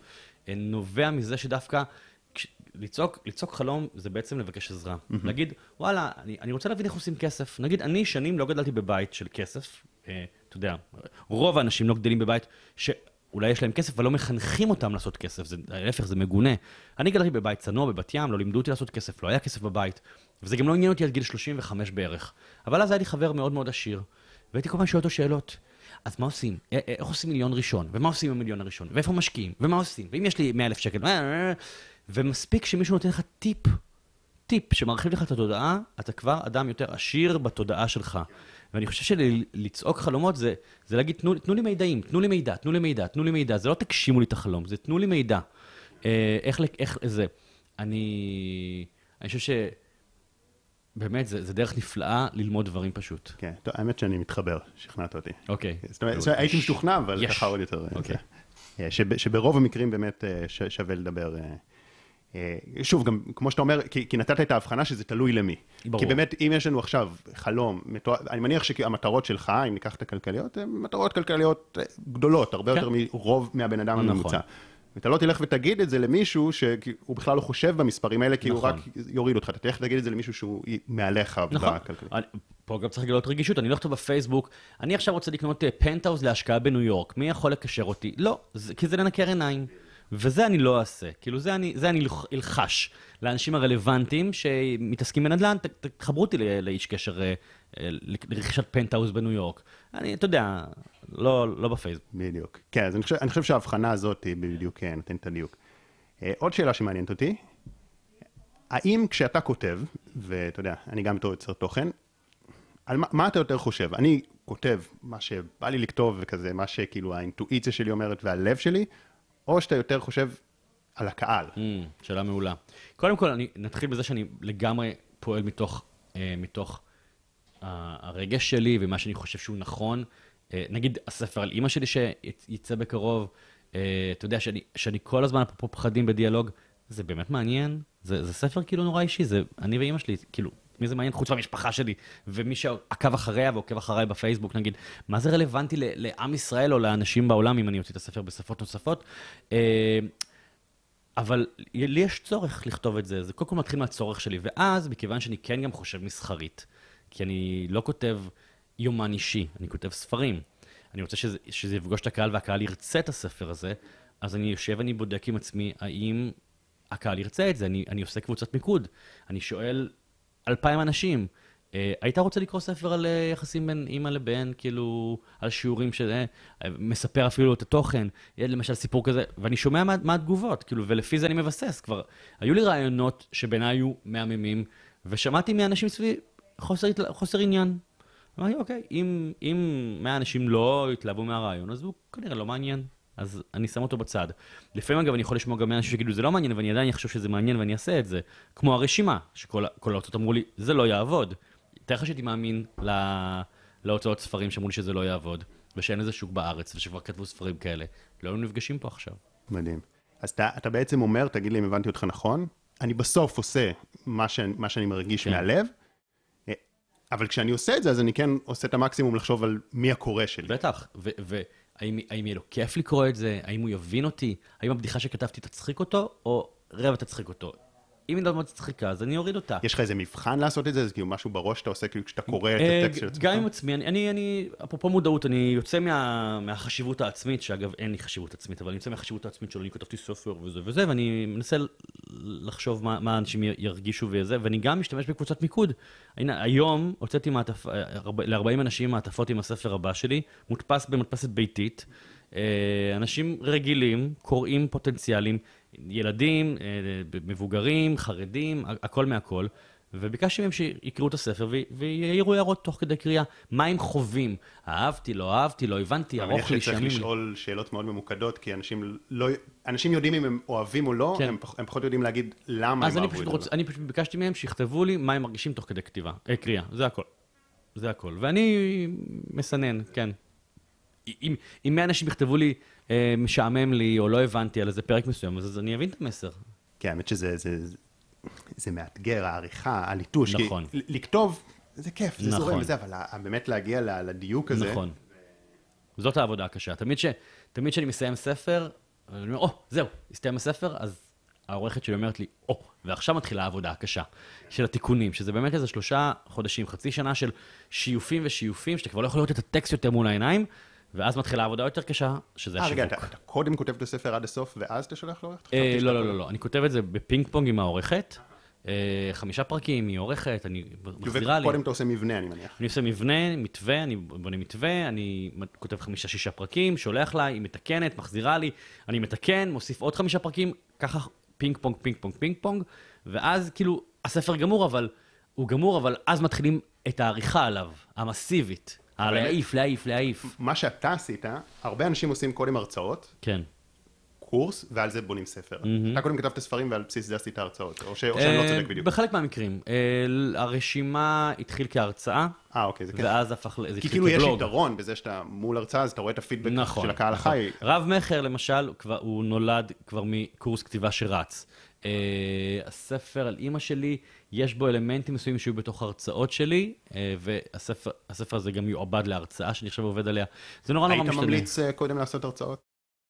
אה, נובע מזה שדווקא לצעוק, לצעוק חלום זה בעצם לבקש עזרה. להגיד, וואלה, אני, אני רוצה להבין איך עושים כסף. נגיד, אני שנים לא גדלתי בבית של כסף, אה, אתה יודע, רוב האנשים לא גדלים בבית ש... אולי יש להם כסף, אבל לא מחנכים אותם לעשות כסף, זה, להפך, זה מגונה. אני גדלתי בבית צנוע בבת ים, לא לימדו אותי לעשות כסף, לא היה כסף בבית, וזה גם לא עניין אותי עד גיל 35 בערך. אבל אז היה לי חבר מאוד מאוד עשיר, והייתי כל הזמן שואל אותו שאלות. אז מה עושים? א- א- איך עושים מיליון ראשון? ומה עושים עם המיליון הראשון? ואיפה משקיעים? ומה עושים? ואם יש לי 100 אלף שקל? ומספיק שמישהו נותן לך טיפ, טיפ שמרחיב לך את התודעה, אתה כבר אדם יותר עשיר בתודעה שלך. ואני חושב שלצעוק חלומות זה, זה להגיד, תנו, תנו לי מידעים, תנו לי מידע, תנו לי מידע, תנו לי מידע. זה לא תגשימו לי את החלום, זה תנו לי מידע. אה, איך, לק- איך זה. אני, אני חושב שבאמת, זה, זה דרך נפלאה ללמוד דברים פשוט. כן, טוב, האמת שאני מתחבר, שכנעת אותי. אוקיי. זאת אומרת, אומרת, הייתי משוכנע, אבל יש. ככה עוד יותר. אוקיי. אה, שב- שברוב המקרים באמת אה, ש- שווה לדבר. אה, שוב, גם כמו שאתה אומר, כי, כי נתת את ההבחנה שזה תלוי למי. ברור. כי באמת, אם יש לנו עכשיו חלום, אני מניח שהמטרות שלך, אם ניקח את הכלכליות, הן מטרות כלכליות אה, גדולות, הרבה כן. יותר מרוב מהבן אדם נכון. הממוצע. ואתה לא תלך ותגיד את זה למישהו שהוא בכלל לא חושב במספרים האלה, כי הוא נכון. רק יוריד אותך. אתה תלך ותגיד את זה למישהו שהוא מעליך נכון. בכלכלית. אני, פה גם צריך לגלות רגישות, אני לא אכתוב בפייסבוק, אני עכשיו רוצה לקנות אה, פנטהאוז להשקעה בניו יורק, מי יכול לקשר אותי? לא, זה, כי זה לנקר עיניים. וזה אני לא אעשה, כאילו זה אני, זה אני אלח- אלחש לאנשים הרלוונטיים שמתעסקים בנדל"ן, תחברו אותי לאיש קשר אה, אה, לרכישת פנטהאוז בניו יורק. אני, אתה יודע, לא, לא בפייסבוק. בדיוק. כן, אז אני חושב, אני חושב שההבחנה הזאת היא בדיוק אה, נותנת את הדיוק. עוד שאלה שמעניינת אותי, האם כשאתה כותב, ואתה יודע, אני גם בתור יוצר תוכן, על מה, מה אתה יותר חושב? אני כותב מה שבא לי לכתוב וכזה, מה שכאילו האינטואיציה שלי אומרת והלב שלי, או שאתה יותר חושב על הקהל? Mm, שאלה מעולה. קודם כל, אני, נתחיל בזה שאני לגמרי פועל מתוך, אה, מתוך ה- הרגש שלי ומה שאני חושב שהוא נכון. אה, נגיד הספר על אימא שלי שיצא בקרוב, אה, אתה יודע שאני, שאני כל הזמן אפרופו פחדים בדיאלוג, זה באמת מעניין, זה, זה ספר כאילו נורא אישי, זה אני ואימא שלי, כאילו, מי זה מעניין? חוץ מהמשפחה שלי, ומי שעקב אחריה ועוקב אחריי בפייסבוק, נגיד, מה זה רלוונטי לעם ישראל או לאנשים בעולם אם אני אוציא את הספר בשפות נוספות? אה, אבל לי יש צורך לכתוב את זה, זה קודם כל מתחיל מהצורך שלי, ואז, מכיוון שאני כן גם חושב מסחרית, כי אני לא כותב יומן אישי, אני כותב ספרים. אני רוצה שזה, שזה יפגוש את הקהל והקהל ירצה את הספר הזה, אז אני יושב ואני בודק עם עצמי האם הקהל ירצה את זה, אני, אני עושה קבוצת מיקוד, אני שואל אלפיים אנשים, אה, היית רוצה לקרוא ספר על אה, יחסים בין אימא לבן, כאילו, על שיעורים שזה, אה, מספר אפילו את התוכן, יהיה למשל סיפור כזה, ואני שומע מה, מה התגובות, כאילו, ולפי זה אני מבסס. כבר היו לי רעיונות שבעיניי היו מהממים, ושמעתי מאנשים סביבי חוסר, חוסר עניין. אמרתי, אוקיי, אם, אם 100 אנשים לא התלהבו מהרעיון, אז הוא כנראה לא מעניין. אז אני שם אותו בצד. לפעמים, אגב, אני יכול לשמוע גם מאנשים שיגידו, זה לא מעניין, ואני עדיין אחשוב שזה מעניין ואני אעשה את זה. כמו הרשימה, שכל כל ההוצאות אמרו לי, זה לא יעבוד. תאר לך שהייתי מאמין ל... להוצאות ספרים שאמרו לי שזה לא יעבוד, ושאין לזה שוק בארץ, ושכבר כתבו ספרים כאלה. לא היינו נפגשים פה עכשיו. מדהים. אז אתה, אתה בעצם אומר, תגיד לי אם הבנתי אותך נכון, אני בסוף עושה מה, ש, מה שאני מרגיש כן. מהלב, אה, אבל כשאני עושה את זה, אז אני כן עושה את המקסימום לחשוב על מי הקורא שלי. בטח, והאם האם יהיה לו כיף לקרוא את זה? האם הוא יבין אותי? האם הבדיחה שכתבתי תצחיק אותו, או רבע תצחיק אותו? אם היא לא מצחיקה, אז אני אוריד אותה. יש לך איזה מבחן לעשות את זה? זה כאילו משהו בראש שאתה עושה כאילו כשאתה קורא את אה, הטקסט של עצמך? גם עם עצמי, אני, אני, אני, אפרופו מודעות, אני יוצא מה, מהחשיבות העצמית, שאגב אין לי חשיבות עצמית, אבל אני יוצא מהחשיבות העצמית שלו, אני כתבתי ספר וזה וזה, ואני מנסה לחשוב מה, מה אנשים ירגישו וזה, ואני גם משתמש בקבוצת מיקוד. הנה, היום הוצאתי מעטפ... ל-40 אנשים מעטפות עם הספר הבא שלי, מודפס במדפסת ביתית. אה, אנשים רגילים, קוראים פוטנציאליים, ילדים, אה, מבוגרים, חרדים, הכל מהכל. וביקשתי מהם שיקראו את הספר ויעירו הערות תוך כדי קריאה. מה הם חווים? אהבתי, לא אהבתי, לא הבנתי, אני מניח ארוך לי, שצריך שנים לי. לשאול שאלות מאוד ממוקדות, כי אנשים לא... אנשים יודעים אם הם אוהבים או לא, כן. הם, פח, הם פחות יודעים להגיד למה אז הם אני אהבו פשוט, את רוצ... זה. אני פשוט ביקשתי מהם שיכתבו לי מה הם מרגישים תוך כדי כתיבה, אה, קריאה, זה הכל. זה הכל. ואני מסנן, כן. אם, אם 100 אנשים יכתבו לי, אה, משעמם לי, או לא הבנתי על איזה פרק מסוים, אז, אז אני אבין את המסר. כן, האמת שזה זה, זה, מאתגר, העריכה, הליטוש. נכון. כי לכתוב, זה כיף, זה נכון. זורם וזה, אבל באמת להגיע לדיוק הזה, נכון. זאת העבודה הקשה. תמיד ש- תמיד כשאני מסיים ספר, אני אומר, או, זהו, הסתיים הספר, אז העורכת שלי אומרת לי, או, ועכשיו מתחילה העבודה הקשה של התיקונים, שזה באמת איזה שלושה חודשים, חצי שנה של שיופים ושיופים, שאתה כבר לא יכול לראות את הטקסט יותר מול העיניים, ואז מתחילה עבודה יותר קשה, שזה אה, רגע, השיווק. אתה, אתה קודם כותב את הספר עד הסוף, ואז אתה שולח לעורכת? אה, לא, לא, לא, לא, אני כותב את זה בפינג פונג עם העורכת, אה, חמישה פרקים, היא עורכת, אני מחזירה לי. וקודם אתה עושה מבנה, אני מניח. אני עושה מבנה, מתווה, אני בונה מתווה, אני כותב חמישה-שישה פרקים, שולח לה, היא מתקנת, מחזירה לי, אני מתקן, מוסיף עוד חמישה פרקים, ככה פינג פונג, פינג פונג, פינג פונג, ואז כאילו, הספר גמור, אבל, הוא גמור, אבל אז מתחילים את העריכה עליו, המסיבית. להעיף, להעיף, להעיף. מה שאתה עשית, הרבה אנשים עושים קודם הרצאות, כן. קורס, ועל זה בונים ספר. אתה קודם כתבת ספרים ועל בסיס זה עשית הרצאות, או ש- או שאני לא אה, צודק בדיוק. בחלק מהמקרים. אה, הרשימה התחיל כהרצאה, אה, אוקיי, זה כן. ואז הפך, זה כי התחיל כאילו יש כבלוג. יתרון בזה שאתה מול הרצאה, אז אתה רואה את הפידבק נכון, של הקהל נכון. החי. רב מכר, למשל, כבר, הוא נולד כבר מקורס כתיבה שרץ. Uh, הספר על אימא שלי, יש בו אלמנטים מסוימים שהיו בתוך הרצאות שלי, uh, והספר הספר הזה גם יועבד להרצאה שאני עכשיו עובד עליה. זה נורא נורא היית משתנה. ממליץ אה, קודם לעשות הרצאות?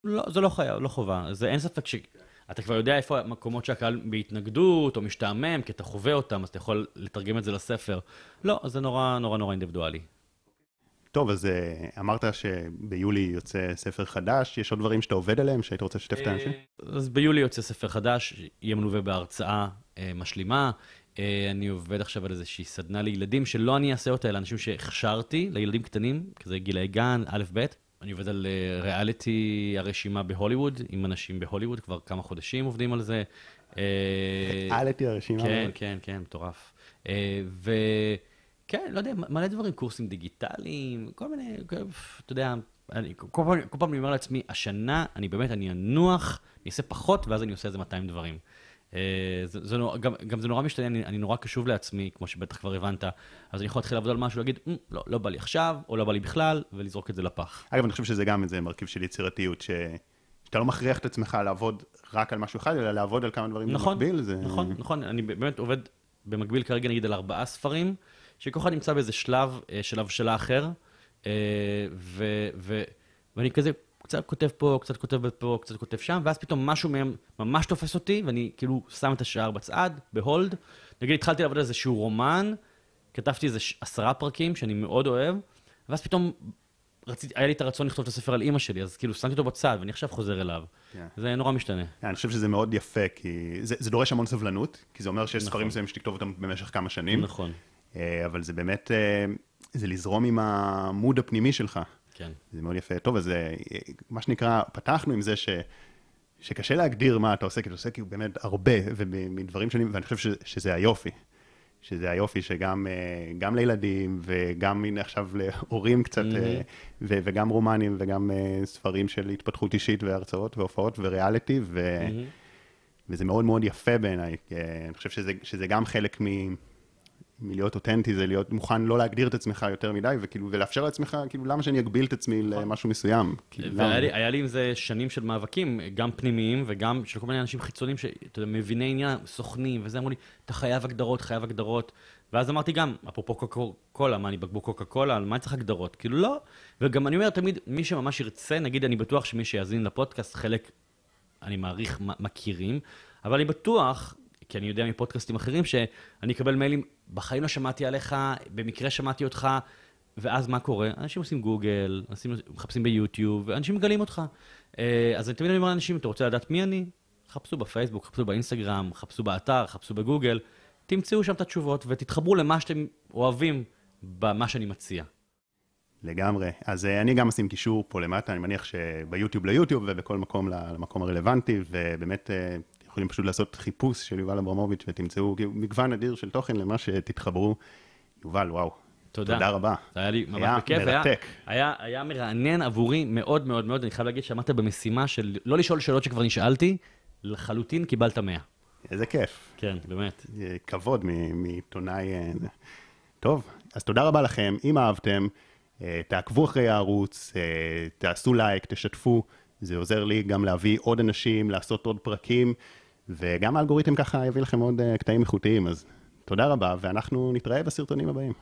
לא, זה לא חייב, לא חובה. זה אין ספק שאתה כבר יודע איפה המקומות שהקהל בהתנגדות או משתעמם, כי אתה חווה אותם, אז אתה יכול לתרגם את זה לספר. לא, זה נורא נורא נורא אינדיבידואלי. טוב, אז אה, אמרת שביולי יוצא ספר חדש, יש עוד דברים שאתה עובד עליהם, שהיית רוצה לשתף את האנשים? אז ביולי יוצא ספר חדש, יהיה מלווה בהרצאה אה, משלימה. אה, אני עובד עכשיו על איזושהי סדנה לילדים, שלא אני אעשה אותה, אלא אנשים שהכשרתי, לילדים קטנים, כזה גילאי גן, א', ב'. אני עובד על אה, ריאליטי הרשימה בהוליווד, עם אנשים בהוליווד, כבר כמה חודשים עובדים על זה. אה, העליתי הרשימה. כן, כן, כן, מטורף. וכן, לא יודע, מלא דברים, קורסים דיגיטליים, כל מיני, אתה יודע, אני, כל, פעם, כל פעם אני אומר לעצמי, השנה, אני באמת, אני אנוח, אני אעשה פחות, ואז אני עושה איזה 200 דברים. אה, זה, זה נורא, גם, גם זה נורא משתנה, אני, אני נורא קשוב לעצמי, כמו שבטח כבר הבנת, אז אני יכול להתחיל לעבוד על משהו, להגיד, "מ, לא, לא בא לי עכשיו, או לא בא לי בכלל, ולזרוק את זה לפח. אגב, אני חושב שזה גם איזה מרכיב של יצירתיות, ש... שאתה לא מכריח את עצמך לעבוד רק על משהו אחד, אלא לעבוד על כמה דברים נכון, במקביל. זה... נכון, נכון, אני באמת עובד במקביל כרגע נגיד על ארבעה ספרים, שכל אחד נמצא באיזה שלב אה, של הבשלה אחר, אה, ו, ו, ואני כזה קצת כותב פה, קצת כותב פה, קצת כותב שם, ואז פתאום משהו מהם ממש תופס אותי, ואני כאילו שם את השער בצד, בהולד. נגיד התחלתי לעבוד על איזשהו רומן, כתבתי איזה עשרה פרקים שאני מאוד אוהב, ואז פתאום רציתי, היה לי את הרצון לכתוב את הספר על אימא שלי, אז כאילו שמתי אותו בצד, ואני עכשיו חוזר אליו. כן. זה נורא משתנה. אני חושב שזה מאוד יפה, כי זה, זה דורש המון סבלנות, כי זה אומר שיש נכון. ספרים מסוימים שתכתוב אותם במשך כמה שנים, נכון, אה, אבל זה באמת, אה, זה לזרום עם המוד הפנימי שלך. כן. זה מאוד יפה. טוב, אז אה, מה שנקרא, פתחנו עם זה ש... שקשה להגדיר מה אתה עושה, כי אתה עושה כאילו באמת הרבה, ומדברים שונים, ואני חושב ש, שזה היופי. שזה היופי שגם אה, גם לילדים, וגם הנה עכשיו להורים קצת, אה, ו- וגם רומנים, וגם ספרים של התפתחות אישית, והרצאות, והופעות, וריאליטי, ו... וזה מאוד מאוד יפה בעיניי. אני חושב שזה, שזה גם חלק מ... מלהיות אותנטי, זה להיות מוכן לא להגדיר את עצמך יותר מדי, וכאילו, ולאפשר לעצמך, כאילו, למה שאני אגביל את עצמי למשהו מסוים? כאילו? והיה לי, היה לי עם זה שנים של מאבקים, גם פנימיים וגם של כל מיני אנשים חיצוניים, שאתה יודע, מביני עניין, סוכנים, וזה אמרו לי, אתה חייב הגדרות, חייב הגדרות. ואז אמרתי גם, אפרופו קוקה קולה, מה, אני בקבוק קוקה קולה, על מה אני צריך הגדרות? כאילו לא. וגם אני אומר תמיד, מי שממש ירצה, נגיד, אני בטוח שמי שיאזין לפודקאסט, חלק, אני מעריך, מכירים, אבל אני בטוח, כי אני יודע מפודקאסטים אחרים, שאני אקבל מיילים, בחיים לא שמעתי עליך, במקרה שמעתי אותך, ואז מה קורה? אנשים עושים גוגל, אנשים מחפשים ביוטיוב, ואנשים מגלים אותך. אה, אז אני תמיד אומר לאנשים, אתה רוצה לדעת מי אני? חפשו בפייסבוק, חפשו באינסטגרם, חפשו באתר, חפשו בגוגל, תמצאו שם את התשובות ותתחברו למה שאתם אוהבים במה שאני מציע. לגמרי. אז אה, אני גם אשים קישור פה למטה, אני מניח שביוטיוב ליוטיוב ובכל מקום למקום הרלוונטי, ובאמת אה, יכולים פשוט לעשות חיפוש של יובל אברמוביץ' ותמצאו כאילו, מגוון אדיר של תוכן למה שתתחברו. יובל, וואו. תודה. תודה רבה. זה היה לי ממש היה בכיף. היה- מרתק. היה, היה מרענן עבורי מאוד מאוד מאוד. אני חייב להגיד שעמדת במשימה של לא לשאול שאלות שכבר נשאלתי, לחלוטין קיבלת 100. איזה כיף. כן, באמת. כבוד מעיתונאי. אה, טוב, אז תודה רבה לכם. אם אהבתם, אה, תעקבו אחרי הערוץ, אה, תעשו לייק, תשתפו. זה עוזר לי גם להביא עוד אנשים, לעשות עוד פרקים, וגם האלגוריתם ככה יביא לכם עוד אה, קטעים איכותיים. אז תודה רבה, ואנחנו נתראה בסרטונים הבאים.